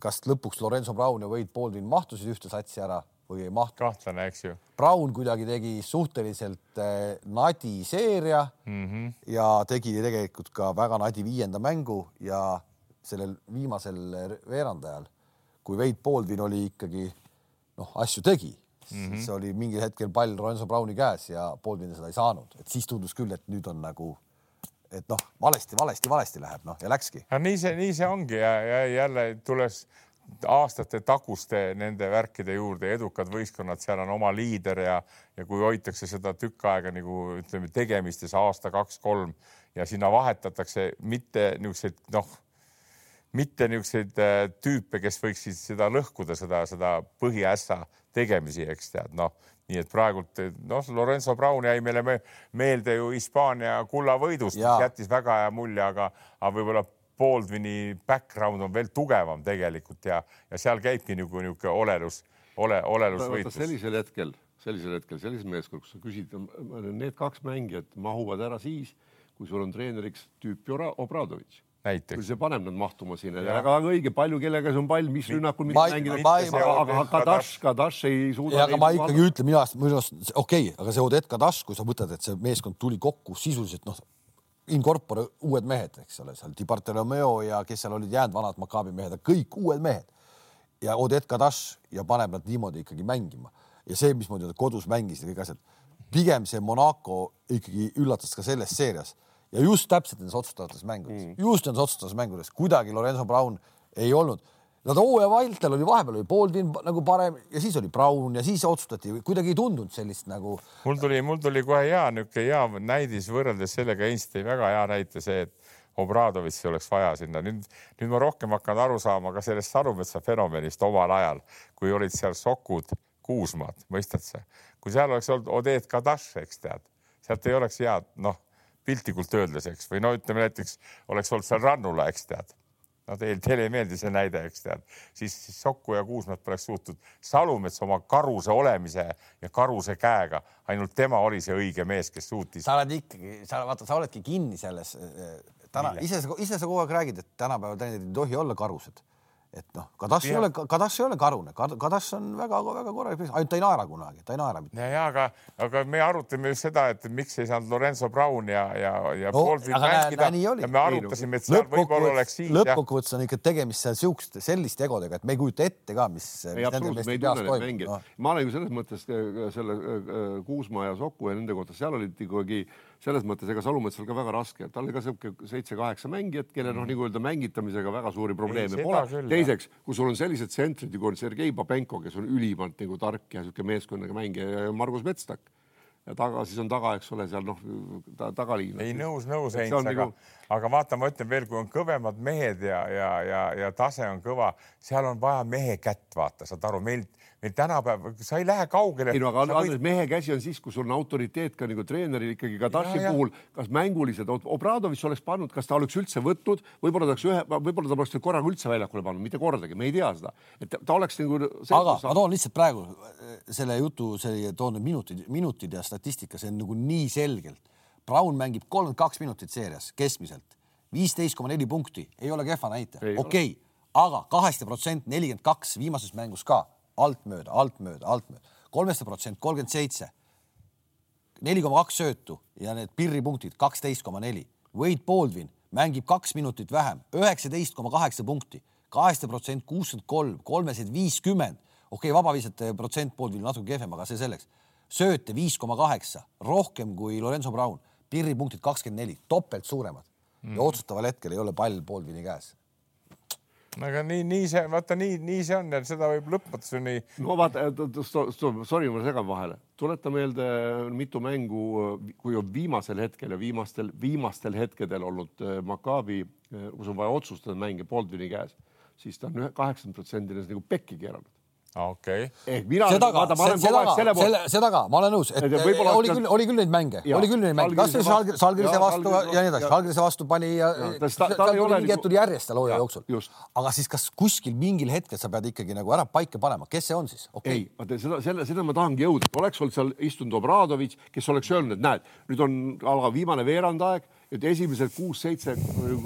kas lõpuks Lorenzo Brown ja Wade Baldwin mahtusid ühte satsi ära või ei mahtunud? kahtlane, eks ju. Brown kuidagi tegi suhteliselt eh, nadi seeria mm -hmm. ja tegi tegelikult ka väga nadi viienda mängu ja sellel viimasel veerandajal, kui Wade Baldwin oli ikkagi noh, asju tegi mm, -hmm. siis oli mingil hetkel pall Lorenzo Browni käes ja Baldwin seda ei saanud, et siis tundus küll, et nüüd on nagu et noh, valesti, valesti, valesti läheb, noh ja läkski. nii see, nii see ongi ja, ja jälle tulles aastate taguste nende värkide juurde, edukad võistkonnad, seal on oma liider ja, ja kui hoitakse seda tükk aega nagu ütleme tegemistes aasta, kaks-kolm ja sinna vahetatakse mitte niisuguseid noh mitte niisuguseid äh, tüüpe, kes võiksid seda lõhkuda, seda, seda põhiässa tegemisi, eks tead, noh, nii et praegult noh, Lorenzo Brown jäi meile meelde ju Hispaania kullavõidust, mis jättis väga hea mulje, aga, aga võib-olla Baldwini background on veel tugevam tegelikult ja, ja seal käibki nagu niisugune olelus, ole, olelusvõitlus. sellisel hetkel, sellisel hetkel, sellises meeskonnas, kus sa küsid, need kaks mängijat mahuvad ära siis, kui sul on treeneriks tüüp Obradovitš näiteks. kui see paneb nad mahtuma sinna, aga väga õige, palju, kellega see on pall, mis rünnakul, mis mängida, aga Kadaš, Kadaš ei suuda. aga ma ikkagi ütlen, minu arust, minu arust okei okay,, aga see Odet Kadaš, kui sa võtad, et see meeskond tuli kokku sisuliselt noh, in corpore uued mehed, eks ole, seal Di Bartolomeo ja kes seal olid jäänud, vanad Maccabi mehed, kõik uued mehed. ja Odet Kadaš ja paneb nad niimoodi ikkagi mängima ja see, mismoodi nad kodus mängisid ja kõik asjad, pigem see Monaco ikkagi üllatas ka selles seerias ja just täpselt nendes otsustavates mängudes mm., just nendes otsustavates mängudes kuidagi Lorenzo Brown ei olnud. Nad hooaja vaheltel oli vahepeal oli Baldwin nagu parem ja siis oli Brown ja siis otsustati, kuidagi ei tundunud sellist nagu. mul tuli, mul tuli kohe hea niisugune hea näidis võrreldes sellega Einstein väga hea näite see, et Obradovitši oleks vaja sinna. nüüd, nüüd ma rohkem hakkan aru saama ka sellest Sarumetsa fenomenist omal ajal, kui olid seal Sokud, Kuusmaad, mõistad sa? kui seal oleks olnud Odet Kadash, eks tead, sealt ei oleks head, noh, piltlikult öeldes, eks, või no ütleme näiteks oleks olnud seal Rannula, eks tead no teil, teile ei meeldi see näide, eks tead, siis, siis Sokku ja Kuusmäed poleks suutnud. Salumets oma karuse olemise ja karuse käega, ainult tema oli see õige mees, kes suutis. sa oled ikkagi, sa vaata, sa oledki kinni selles äh, täna ise, ise sa kogu aeg räägid, et tänapäeval treenerid ei tohi olla karused et noh, Kadaš ei ole, Kadaš ei ole karune, Kadaš on väga-väga korralik mees, ainult ta ei naera kunagi, ta ei naera mitte. ja, ja aga, aga me arutame just seda, et miks ei saanud Lorenzo Brown ja, ja, ja no, Baldwin mängida. ja me arutasime, et seal võib-olla oleks siis. lõppkokkuvõttes on ikka tegemist seal siukeste selliste egodega, et me ei kujuta ette ka, mis. no.. ma olen ju selles mõttes äh, selle äh, äh, Kuusma ja Soku ja nende kohta, seal olid ikkagi selles mõttes, ega Salumetsal ka väga raske, tal oli ka sihuke seitse-kaheksa mängijat, kellel noh, nagu öelda mängitamisega väga suuri probleeme pole. teiseks, kui sul on sellised tsentrid nagu on Sergei Babenko, kes on ülimalt nagu tark ja sihuke meeskonnaga mängija ja Margus Metstak ja taga, siis on taga, eks ole, seal noh ta,, tagaliin. ei nõus, nõus, Heinz, aga nagu..., aga vaata, ma ütlen veel, kui on kõvemad mehed ja, ja, ja, ja tase on kõva, seal on vaja mehe kätt, vaata, saad aru, meil meil tänapäeval, sa ei lähe kaugele. ei no aga Andres võid..., mehe käsi on siis, kui sul on autoriteet ka nagu treeneril ikkagi ka Tassi puhul, kas mänguliselt, Obradovitš oleks pannud, kas ta oleks üldse võtnud, võib-olla ta oleks ühe, võib-olla ta oleks korraga üldse väljakule pannud, mitte kordagi, me ei tea seda, et ta oleks nagu. aga ma toon lihtsalt praegu äh, selle jutu, see toon minutid, minutid ja statistika, see on nagu nii selgelt. Brown mängib kolmkümmend kaks minutit seerias keskmiselt, viisteist koma neli punkti, ei ole kehva näitaja, okei okay., aga kaheksa protsent, nelikümmend kaks viimases mängus ka altmööda, altmööda, altmööda, kolmesta protsent, kolmkümmend seitse, neli koma kaks söötu ja need pirripunktid kaksteist koma neli. Wade Baldwin mängib kaks minutit vähem, üheksateist koma kaheksa punkti, kaheksa protsent, kuuskümmend kolm, kolmesed viiskümmend. okei okay,, vabavisete protsent Baldwin natuke kehvem, aga see selleks. sööte viis koma kaheksa, rohkem kui Lorenzo Brown, pirripunktid kakskümmend neli, topelt suuremad mm. ja otsustaval hetkel ei ole pall Baldwini käes aga nii, nii see, vaata nii, nii see on ja seda võib lõpmatuseni. no vaata, sorry, ma segan vahele, tuleta meelde mitu mängu, kui on viimasel hetkel ja viimastel, viimastel hetkedel olnud äh, Maccabi, äh, kus on vaja otsustada mänge Baldwini käes, siis ta on kaheksakümmend protsenti nagu pekki keeranud okei okay.. ma olen kogu aeg selle seda ka, ma olen nõus, et oli küll, oli küll neid mänge, oli küll neid mänge, kas siis Salgirise vastu ja nii edasi, Salgirise vastu pani ja mingi hetk tuli järjest seal hooaja jooksul. aga siis kas kuskil mingil hetkel sa pead ikkagi nagu ära paika panema, kes see on siis okay.? ei, vaata seda, selle, seda ma tahangi jõuda, oleks olnud seal istunud Obradovitš, kes oleks öelnud, et näed, nüüd on ala viimane veerand aeg et esimesed kuus-seitse,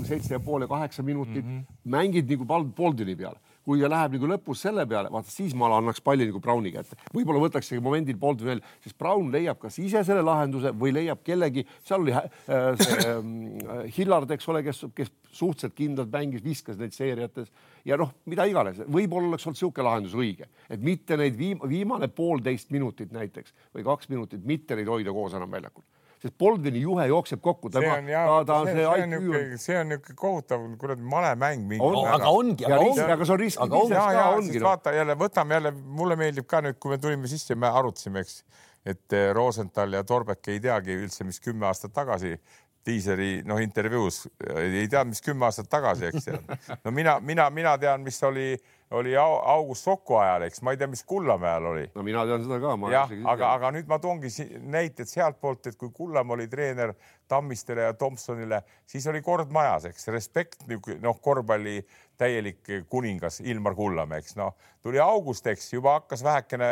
seitse ja pool ja kaheksa minutit mm -hmm. mängid nagu Boldini peal kui ta läheb nagu lõpus selle peale, vaata siis ma annaks palli nagu Browni kätte, võib-olla võtaks momendil Bolton veel, sest Brown leiab kas ise selle lahenduse või leiab kellegi, seal oli äh, see äh, Hillard, eks ole, kes, kes suhteliselt kindlalt mängis, viskas neid seeriates. Ja noh, mida iganes, võib-olla oleks olnud niisugune lahendus õige, et mitte neid viim viimane poolteist minutit näiteks või kaks minutit, mitte neid hoida koos enam väljakul sest Boldvini juhe jookseb kokku. see on jah, see, see on niisugune, see on niisugune kohutav, kuradi malemäng. On, aga ongi, aga ongi. aga see on risk. ja, ja, siis no. vaata jälle, võtame jälle, mulle meeldib ka nüüd, kui me tulime sisse, me arutasime, eks, et eh, Rosenthal ja Torbek ei teagi üldse, mis kümme aastat tagasi Tiiseri noh, intervjuus ei tea, mis kümme aastat tagasi, eks tead. no mina, mina, mina tean, mis oli oli August Soku ajal, eks ma ei tea, mis Kullamäe ajal oli. no mina tean seda ka. jah, aga, aga nüüd ma toongi näited sealtpoolt, et kui Kullamäe oli treener Tammistele ja Tomsonile, siis oli kord majas, eks respekt noh, korvpalli täielik kuningas Ilmar Kullamäe, eks. Noh, tuli August, eks juba hakkas vähekene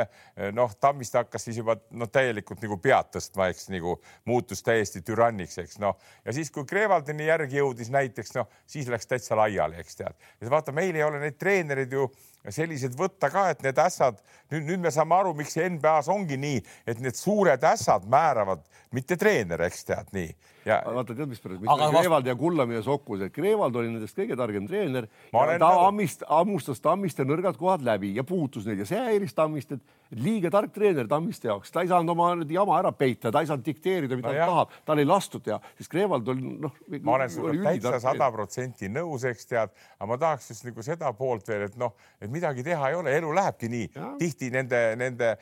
noh, Tammiste hakkas siis juba noh, täielikult nagu pead tõstma, eks nagu muutus täiesti türanniks, eks noh, ja siis, kui Krevaldini järgi jõudis näiteks noh, siis läks täitsa laiali, eks tead. ja vaata, meil ei ole neid treenereid ju sellised võtta ka, et need ässad nüüd, nüüd me saame aru, miks NBA-s ongi nii, et need suured ässad määravad, mitte treener, eks tead nii ja vaata, tead, mis pärast, mitte Kreevald ja Kullamäe ja Sokkus, et Kreevald oli nendest kõige targem treener. ta ammist, hammustas Tammiste nõrgad kohad läbi ja puutus neid ja see häiris Tammistet, et liiga tark treener Tammiste jaoks, ta ei saanud oma jama ära peita, ta ei saanud dikteerida, mida no ta tahab, tal ei lastud teha, siis Kreevald oli noh. ma olen sinuga täitsa sada protsenti nõus, eks tead, aga ma tahaks just nagu seda poolt veel, et noh, et midagi teha ei ole, elu lähebki nii ja. tihti nende, nende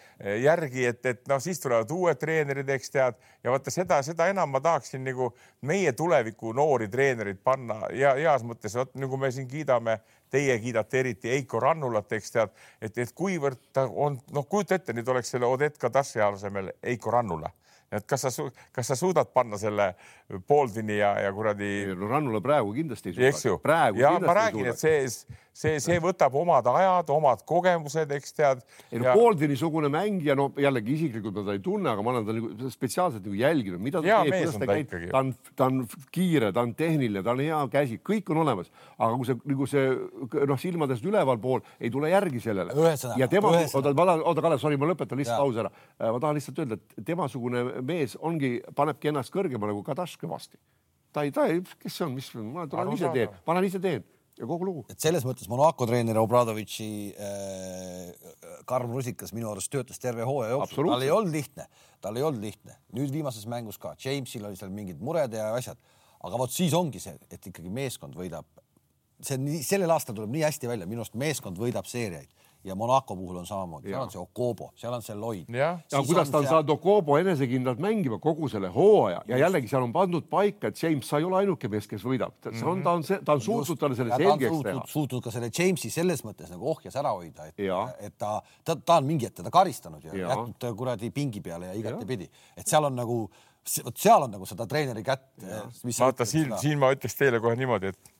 järgi, et, et noh, siis tulevad uued treenerid, eks tead, ja vaata seda, seda enam ma tahaksin nagu meie tuleviku noori treenereid panna. Ja heas mõttes, vot nagu me siin kiidame teie kiidate eriti Eiko Rannulat, eks tead, et, et kuivõrd ta on, noh, kujuta ette, nüüd oleks selle Odetka Tassi asemel Eiko Rannula. Et kas sa, kas sa suudad panna selle Baldwini ja, ja kuradi. no Rannula praegu kindlasti ei suuda. ja ma räägin, et see, see, see võtab omad ajad, omad kogemused, eks tead. ei no ja... Baldwini sugune mängija, no jällegi isiklikult ma teda ei tunne, aga ma olen ta nagu spetsiaalselt nagu jälginud, mida ta teeb, kuidas ta käib, ta on, ta on kiire, ta on tehniline, ta on hea käsi, kõik on olemas, aga kui see nagu see noh, silmadest ülevalpool ei tule järgi sellele. ja tema, oota, ma tahan, oota, Kalev, sorry, ma lõpetan lihtsalt lause ära. ma tahan lihtsalt öelda, et temasugune mees ongi, panebki ennast kõrgemale kui Kadaš kõvasti. ta ei, ta ei, kes see on, mis, ma tulen ise teen, ma lähen ise teen ja kogu lugu. et selles mõttes Monaco treener Obradovitši äh, karm rusikas minu arust töötas terve hooaja jooksul, tal ei olnud lihtne, tal ei olnud lihtne, nüüd viimases mängus ka, Jamesil oli seal mingid mured ja asjad, aga vot siis ongi see, et ikkagi meeskond võidab. see on nii, sellel aastal tuleb nii hästi välja, minu arust meeskond võidab seeriaid ja Monaco puhul on samamoodi, seal on see Okobo, seal on see Lloyd. ja, ja kuidas ta on see... saanud Okobo enesekindlalt mängima kogu selle hooaja? Ja jällegi seal on pandud paika, et James, sa ei ole ainuke mees, kes võidab, see on, ta on see, ta on suutnud talle selle selgeks teha. suutnud ka selle Jamesi selles mõttes nagu ohjas ära hoida, et, et ta, ta, ta on mingi hetk teda karistanud ja, ja. jätnud kuradi pingi peale ja igatepidi, et seal on nagu, vot seal on nagu seda treeneri kätt. vaata siin, siin ma ütleks teile kohe niimoodi, et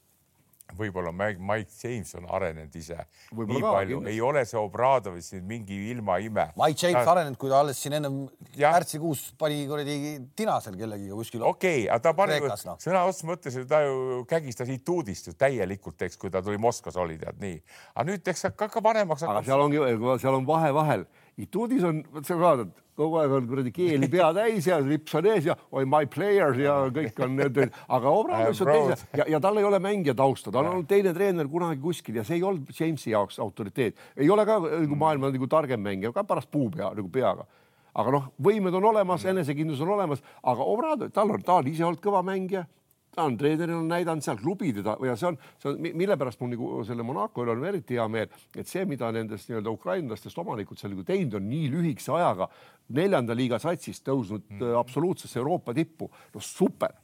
võib-olla Mike James on arenenud ise nii ka, palju, ei ole see Obradovis nüüd mingi ilmaime. Mike James ta... arenenud, kui ta alles siin ennem märtsikuus pani kuradi tina seal kellegiga kuskil. okei okay,, aga ta pani no. sõna otseses mõttes, ta ju kägistas Ituudist ju täielikult, eks, kui ta tuli Moskvas oli, tead nii. aga nüüd eks hakka ka vanemaks. aga seal ongi, seal on vahe vahel Ituudis on, sa vaatad, kogu aeg on kuradi keeli pea täis ja lips on ees ja oi my players ja kõik on need, aga Obradovis on teine ja, ja tal ei ole mängija tausta, tal on olnud teine treener kunagi kuskil ja see ei olnud Jamesi jaoks autoriteet, ei ole ka nagu maailma nagu targem mängija, ka paras puu pea nagu peaga. Aga noh, võimed on olemas, enesekindlus on olemas, aga Obradov, tal on, ta on ise olnud kõva mängija ta on treenerina näidanud seal klubi teda ja see on, see on, mille pärast mul nagu selle Monaco üle on eriti hea meel, et see, mida nendest nii-öelda ukrainlastest omanikud seal nagu teinud on nii lühikese ajaga, neljanda liiga satsist tõusnud mm. absoluutsesse Euroopa tippu, no super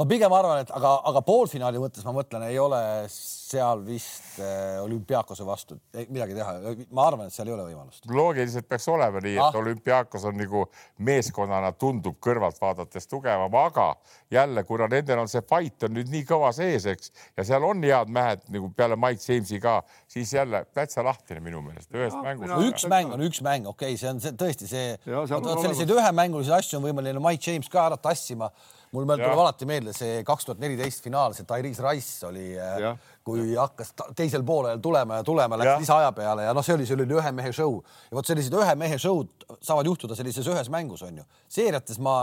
ma pigem arvan, et aga, aga poolfinaali mõttes ma mõtlen, ei ole seal vist äh, olümpiaakose vastu midagi teha. ma arvan, et seal ei ole võimalust. loogiliselt peaks olema nii, et ah. olümpiaakos on nagu meeskonnana tundub kõrvalt vaadates tugevam, aga jälle, kuna nendel on see fight on nüüd nii kõva sees, eks, ja seal on head mehed nagu peale Mike Jamesi ka, siis jälle täitsa lahtine minu meelest ühest ja, mängust. üks mäng on üks mäng, okei okay,, see on see, tõesti see, selliseid ühemängulisi asju on võimeline Mike James ka ära tassima mul tuleb alati meelde see kaks tuhat neliteist finaal, see Tyrese Rice oli, äh, kui hakkas teisel poolel tulema ja tulema, läks lisaaja peale ja noh, see oli selline ühe mehe show ja vot sellised ühe mehe show'd saavad juhtuda sellises ühes mängus on ju. seeriates ma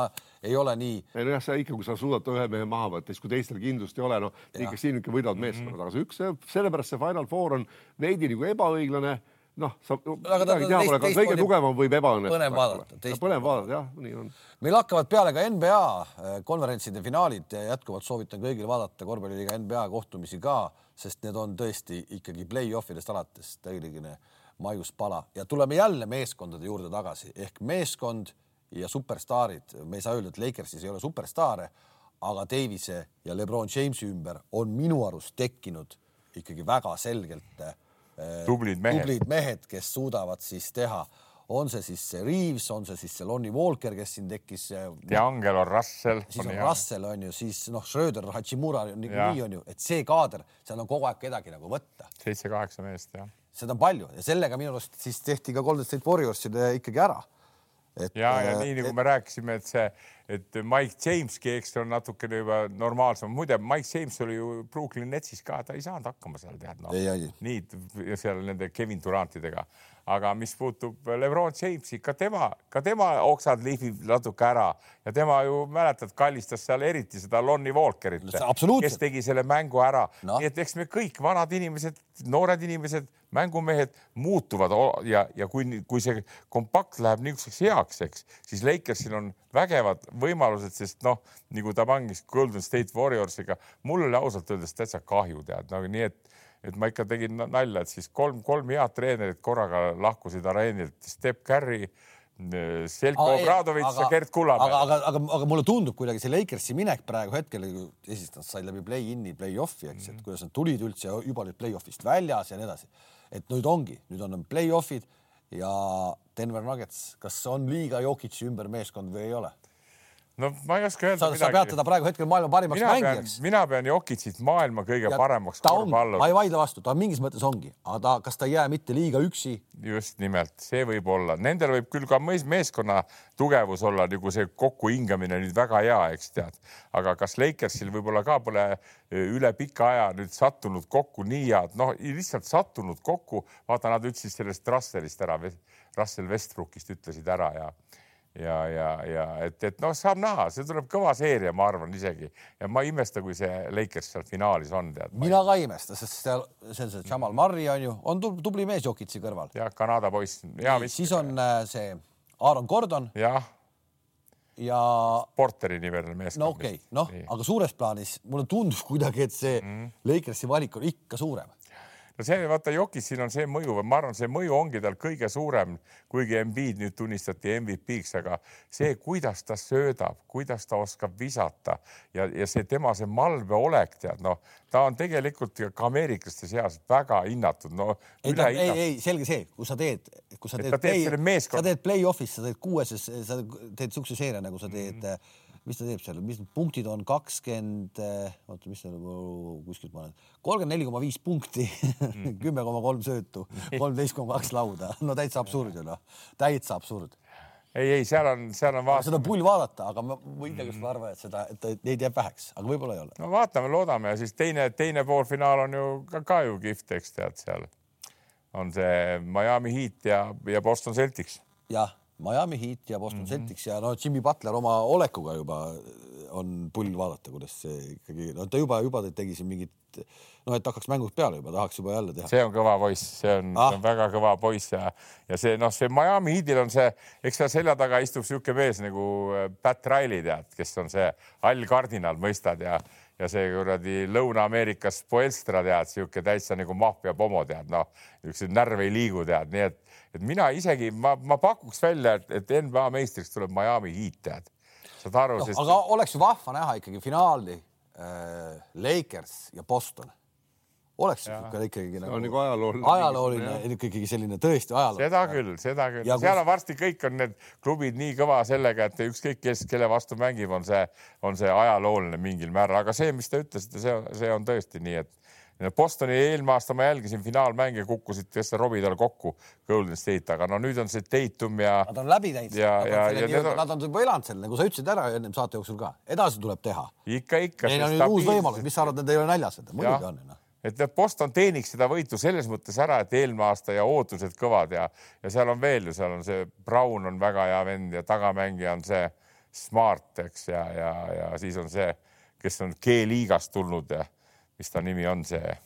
ei ole nii. ei nojah, sa ikka, kui sa suudad ühe mehe maha võtta, siis kui teistel kindlust ei ole, noh ikka siin ikka võidavad meeskonnad mm, -hmm. aga see üks, sellepärast see Final Four on veidi nagu ebaõiglane noh, sa midagi teha pole, kõige tugevam võib ebaõnnestuda. põnev vaadata. põnev vaadata, jah, nii on. meil hakkavad peale ka NBA äh, konverentside finaalid ja jätkuvalt soovitan kõigil vaadata korvpalliliiga NBA kohtumisi ka, sest need on tõesti ikkagi play-off idest alates tõeline maiuspala ja tuleme jälle meeskondade juurde tagasi ehk meeskond ja superstaarid, me ei saa öelda, et Lakersis ei ole superstaare, aga Davise ja Lebron Jamesi ümber on minu arust tekkinud ikkagi väga selgelt äh, tublid mehed, tublid mehed, kes suudavad siis teha, on see siis see Reaves, on see siis see Lonnie Walker, kes siin tekkis. Diangelo Russell. siis on, on Russell on ju, siis noh, Schröder, Hachimura niikuinii on ju, et see kaader, seal on kogu aeg kedagi nagu võtta. seitse-kaheksa meest jah. seda on palju ja sellega minu arust siis tehti ka Golden State Warriorside ikkagi ära et. ja, ja äh, nii nagu et... me rääkisime, et see, et Mike Jameski, eks on natukene juba normaalsem. muide, Mike James oli ju Brooklyn Netsis ka, ta ei saanud hakkama seal tead no.. nii seal nende Kevin Durantidega, aga mis puutub Lebron Jamesi, ka tema, ka tema oksad lihvib natuke ära ja tema ju mäletad, kallistas seal eriti seda Lonnie Walkerit, kes tegi selle mängu ära. No.. nii et eks me kõik vanad inimesed, noored inimesed, mängumehed muutuvad ja, ja kui, kui see kompakt läheb niisuguseks heaks, eks, siis Lakersil on vägevad võimalused, sest noh, nagu ta mängis Golden State Warriorsiga, mul oli ausalt öeldes täitsa kahju tead, no nii et et ma ikka tegin nalja, et siis kolm, kolm head treenerit korraga lahkusid areenilt, Step Curry, Selko Obradovic ja Gerd Kullamäe. aga, aga, aga, aga mulle tundub kuidagi see Lakersi minek praegu hetkel, esiteks nad said läbi play-in'i, play-off'i, eks mm, -hmm. et kuidas nad tulid üldse juba olid play-off'ist väljas ja nii edasi. et nüüd ongi, nüüd on play-off'id ja Denver Nuggets, kas on liiga Jokic'i ümber meeskond või ei ole? No ma ei oska öelda sa, pead teda praegu hetkel maailma parimaks mina mängijaks. mina pean Jokicit maailma kõige ja paremaks korvpalluriks. ma ei vaidle vastu, ta mingis mõttes ongi, aga ta, kas ta ei jää mitte liiga üksi? just nimelt, see võib olla, nendel võib küll ka meeskonna tugevus olla nagu see kokkuhingamine nüüd väga hea, eks tead, aga kas Lakersil võib-olla ka pole e, üle pika aja nüüd sattunud kokku nii head, noh, lihtsalt sattunud kokku, vaata, nad ütlesid sellest Russellist ära, Russell Westbrookist ütlesid ära ja ja, ja, ja et, et noh, saab näha, see tuleb kõva seeria, ma arvan isegi ja ma ei imesta, kui see Lakers seal finaalis on, tead. mina ka ei imesta, sest seal, on see Jamal Murray on ju, on tubli mees Jokitsi kõrval. jah, Kanada poiss. siis on äh, see Aaron Gordon. jah. ja. Porteri nimeline meeskond. no okei okay., noh, aga suures plaanis mulle tundub kuidagi, et see mm. Lakersi valik on ikka suurem no see vaata Jokis siin on see mõju, ma arvan, see mõju ongi tal kõige suurem, kuigi Embiid nüüd tunnistati MVP-ks, aga see, kuidas ta söödab, kuidas ta oskab visata ja, ja see tema see malbe olek, tead noh, ta on tegelikult ka ameeriklaste seas väga hinnatud, no. ei, ei, ei selge see, kui sa teed, kui sa teed, play, sa teed play-off'is, sa teed kuueses, sa teed siukse seeria nagu sa teed mm. -hmm mis ta teeb seal, mis punktid on kakskümmend, eh, oota, mis seal kuskilt ma olen, kolmkümmend neli koma viis punkti, mhm. kümme koma kolm söötu, kolmteist koma kaks lauda, no täitsa absurd ju noh, täitsa absurd ei, ei, seal on, seal on vaata. seda pull vaadata, aga ma ikkagi mm. arvan, et seda, et neid jääb väheks, aga võib-olla ei ole. no vaatame, loodame ja siis teine, teine poolfinaal on ju ka, ka ju kihvt, eks tead, seal on see Miami Heat ja, ja Boston Celtics. jah Miami Heat ja Boston mm -hmm. Celtics ja no Jimmy Butler oma olekuga juba on pull vaadata, kuidas see ikkagi, no ta juba, juba tegi siin mingit noh, et hakkaks mängud peale juba, tahaks juba jälle teha. see on kõva poiss, see on ah., on väga kõva poiss ja, ja see noh, see Miami Heatil on see, eks seal selja taga istub niisugune mees nagu äh, Pat Riley tead, kes on see all kardinal, mõistad ja ja see kuradi Lõuna-Ameerikas Poelstra tead, sihuke täitsa nagu maffia pomo tead, noh, niisuguseid närve ei liigu tead, nii et et mina isegi ma, ma pakuks välja, et, et NBA meistriks tuleb Miami Heat, tead. saad aru no,? Sest... aga oleks ju vahva näha ikkagi finaali äh, Lakers ja Boston oleks ikka ikkagi nagu, nagu ajalooline, ajalooline ikkagi selline tõesti ajalooline. seda küll, seda küll. seal kus... on varsti kõik on need klubid nii kõva sellega, et ükskõik kes, kelle vastu mängib, on see, on see ajalooline mingil määral, aga see, mis te ütlesite, see, see on tõesti nii, et Bostoni eelmine aasta ma jälgisin finaalmänge, kukkusid tõesti robidel kokku Golden State, aga no nüüd on see Tatum ja. Nad on läbi teinud. ja, ja, ja need on. Nad on juba elanud seal, nagu sa ütlesid ära ennem saate jooksul ka, edasi tuleb teha. ikka, ikka. Neil on nüüd uus võimalus, mis sa arvad, nad ei ole näljas, muidugi on noh et Boston teeniks seda võitu selles mõttes ära, et eelmine aasta ja ootused kõvad ja, ja seal on veel ju, seal on see Brown on väga hea vend ja tagamängija on see Smart, eks, ja, ja, ja siis on see, kes on G-liigast tulnud ja mis ta nimi on, see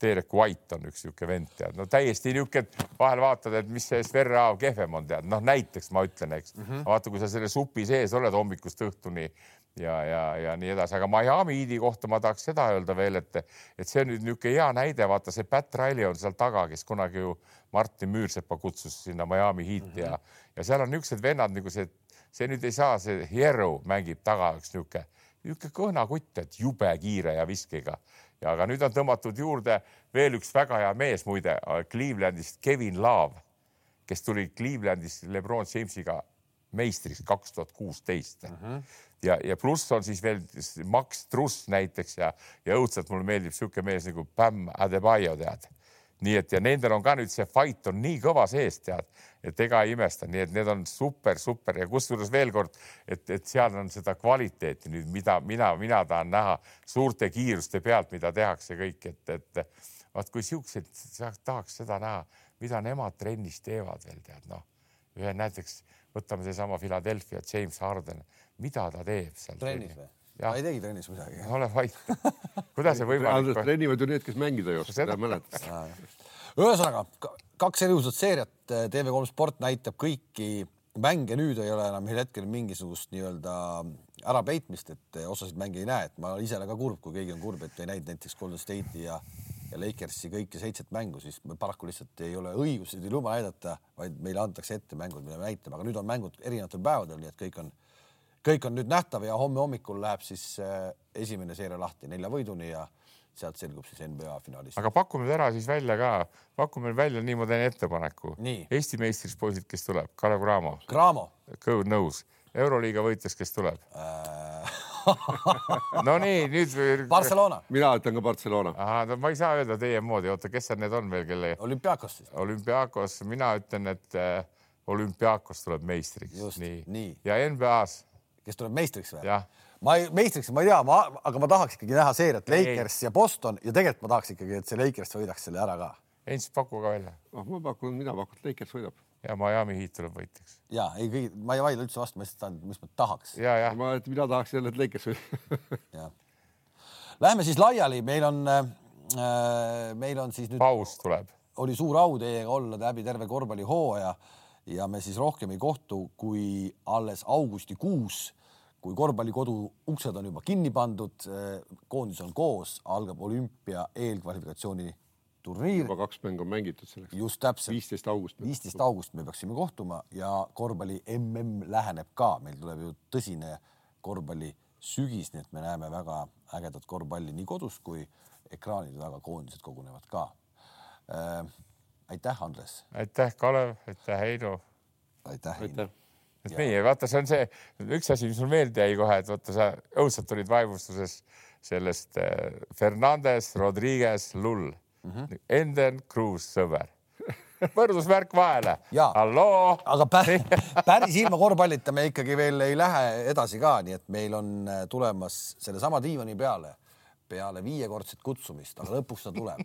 Derek White on üks niisugune vend, tead, no täiesti niisugune, vahel vaatad, et mis see Sverre kehvem on, tead, noh, näiteks ma ütlen, eks mm -hmm. vaata, kui sa selle supi sees oled hommikust õhtuni ja, ja, ja nii edasi, aga Miami Heat'i kohta ma tahaks seda öelda veel, et, et see on nüüd niisugune hea näide, vaata see Pat Riley on seal taga, kes kunagi ju Martin Müürsepa kutsus sinna Miami Heat'i mm -hmm. ja, ja seal on niisugused vennad nagu see, see nüüd ei saa, see Hero mängib taga üks niisugune niisugune kõhnakutt, et jube kiire ja viskega ja aga nüüd on tõmmatud juurde veel üks väga hea mees, muide Clevelandist, Kevin Love, kes tuli Clevelandist Lebron Jamesiga meistriks kaks tuhat kuusteist. Mhm. ja, ja pluss on siis veel Max Truss näiteks ja, ja õudselt mulle meeldib niisugune mees nagu Bam Adebayo tead nii et ja nendel on ka nüüd see fight on nii kõva sees, tead, et ega ei imesta, nii et need on super, super ja kusjuures veel kord, et, et seal on seda kvaliteeti nüüd, mida mina, mina tahan näha suurte kiiruste pealt, mida tehakse kõik, et, et vaat kui siukseid, tahaks seda näha, mida nemad trennis teevad veel tead, noh, ühe näiteks võtame seesama Philadelphia James Harden, mida ta teeb seal trennis või? ma ei tegi trennis midagi. ole vait. kuidas see võimalik on? trennivad ju need, kes mängida ei oska, seda mäletad. ühesõnaga kaks elusat seeriat, TV3 Sport näitab kõiki mänge, nüüd ei ole enam hetkel mingisugust nii-öelda ärapeitmist, et osasid mänge ei näe, et ma ise olen ka kurb, kui keegi on kurb, et ei näinud näiteks Golden State'i ja ja Lakersi kõiki seitset mängu, siis me paraku lihtsalt ei ole õigust ei luba näidata, vaid meile antakse ette mängud, mida me näitame, aga nüüd on mängud erinevatel päevadel, nii et kõik on, kõik on nüüd nähtav ja homme hommikul läheb siis äh, esimene seeria lahti nelja võiduni ja sealt selgub siis NBA finaalist. aga pakume täna siis välja ka, pakume välja, nii ma teen ettepaneku. Nii. Eesti meistriks poisid, kes tuleb, Kalev Cramo, Cramo Code nõus, Euroliiga võitjas, kes tuleb? äh, no nii, nüüd. Barcelona, mina ütlen ka Barcelona. no ma ei saa öelda teie moodi, oota, kes seal need on veel, kelle olümpiaakos siis. olümpiaakos, mina ütlen, et äh, olümpiaakos tuleb meistriks. Just, nii, nii. ja NBA-s, kes tuleb meistriks või? jah ma ei, meistriks ma ei tea, ma, aga ma tahaks ikkagi näha seeriat Lakers ja Boston ja tegelikult ma tahaks ikkagi, et see Lakers võidaks selle ära ka. Heinz, paku ka välja noh, ma pakun, mina pakun, et Lakers võidab. ja Miami Heat tuleb võitjaks. ja ei, kõigi, ma ei vaidle üldse vastu, ma lihtsalt tahan, mis ma tahaks. ja, jah, ma, et mina tahaks jälle, et Lakers võidab jah. Lähme siis laiali, meil on äh,, meil on siis nüüd paus tuleb. oli suur au teiega olla läbi terve korvpallihooaja ja me siis rohkem ei kohtu kui alles augustikuus, kui korvpallikodu uksed on juba kinni pandud, koondis on koos, algab olümpia eelkvalifikatsiooni turniir. juba kaks mängu on mängitud selleks. just täpselt. viisteist august. viisteist august me peaksime kohtuma ja korvpalli mm läheneb ka, meil tuleb ju tõsine korvpalli sügis, nii et me näeme väga ägedat korvpalli nii kodus kui ekraanide taga, koondised kogunevad ka äh,. aitäh, Andres. aitäh, Kalev, aitäh, Heino. aitäh, aitäh et meie, vaata, see on see üks asi, mis mul meelde jäi kohe, et vaata, sa õudselt olid vaimustuses sellest äh, Fernandes, Rodriguez, Lull mm, -hmm. Enden, Cruz, sõber. võrdusmärk vahele. halloo. aga päris, päris ilma korvpallita me ikkagi veel ei lähe edasi ka, nii et meil on äh, tulemas sellesama diivani peale, peale viiekordset kutsumist, aga lõpuks ta tuleb.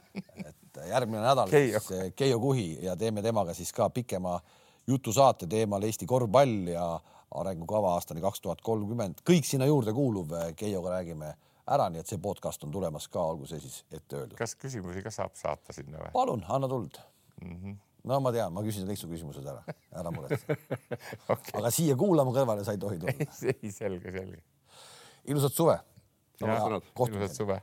et järgmine nädal Keijo. siis äh, Keijo Kuhi ja teeme temaga siis ka pikema jutusaate teemal Eesti korvpall ja arengukava aastani kaks tuhat kolmkümmend, kõik sinna juurde kuuluv Keioga räägime ära, nii et see podcast on tulemas ka, olgu see siis ette öeldud. kas küsimusi ka saab saata sinna või? palun, anna tuld mm. -hmm. no ma tean, ma küsin kõik su küsimused ära, ära muretse okay. aga siia kuulama kõrvale sa ei tohi tulla. ei, selge, selge. ilusat suve. Ilusat suve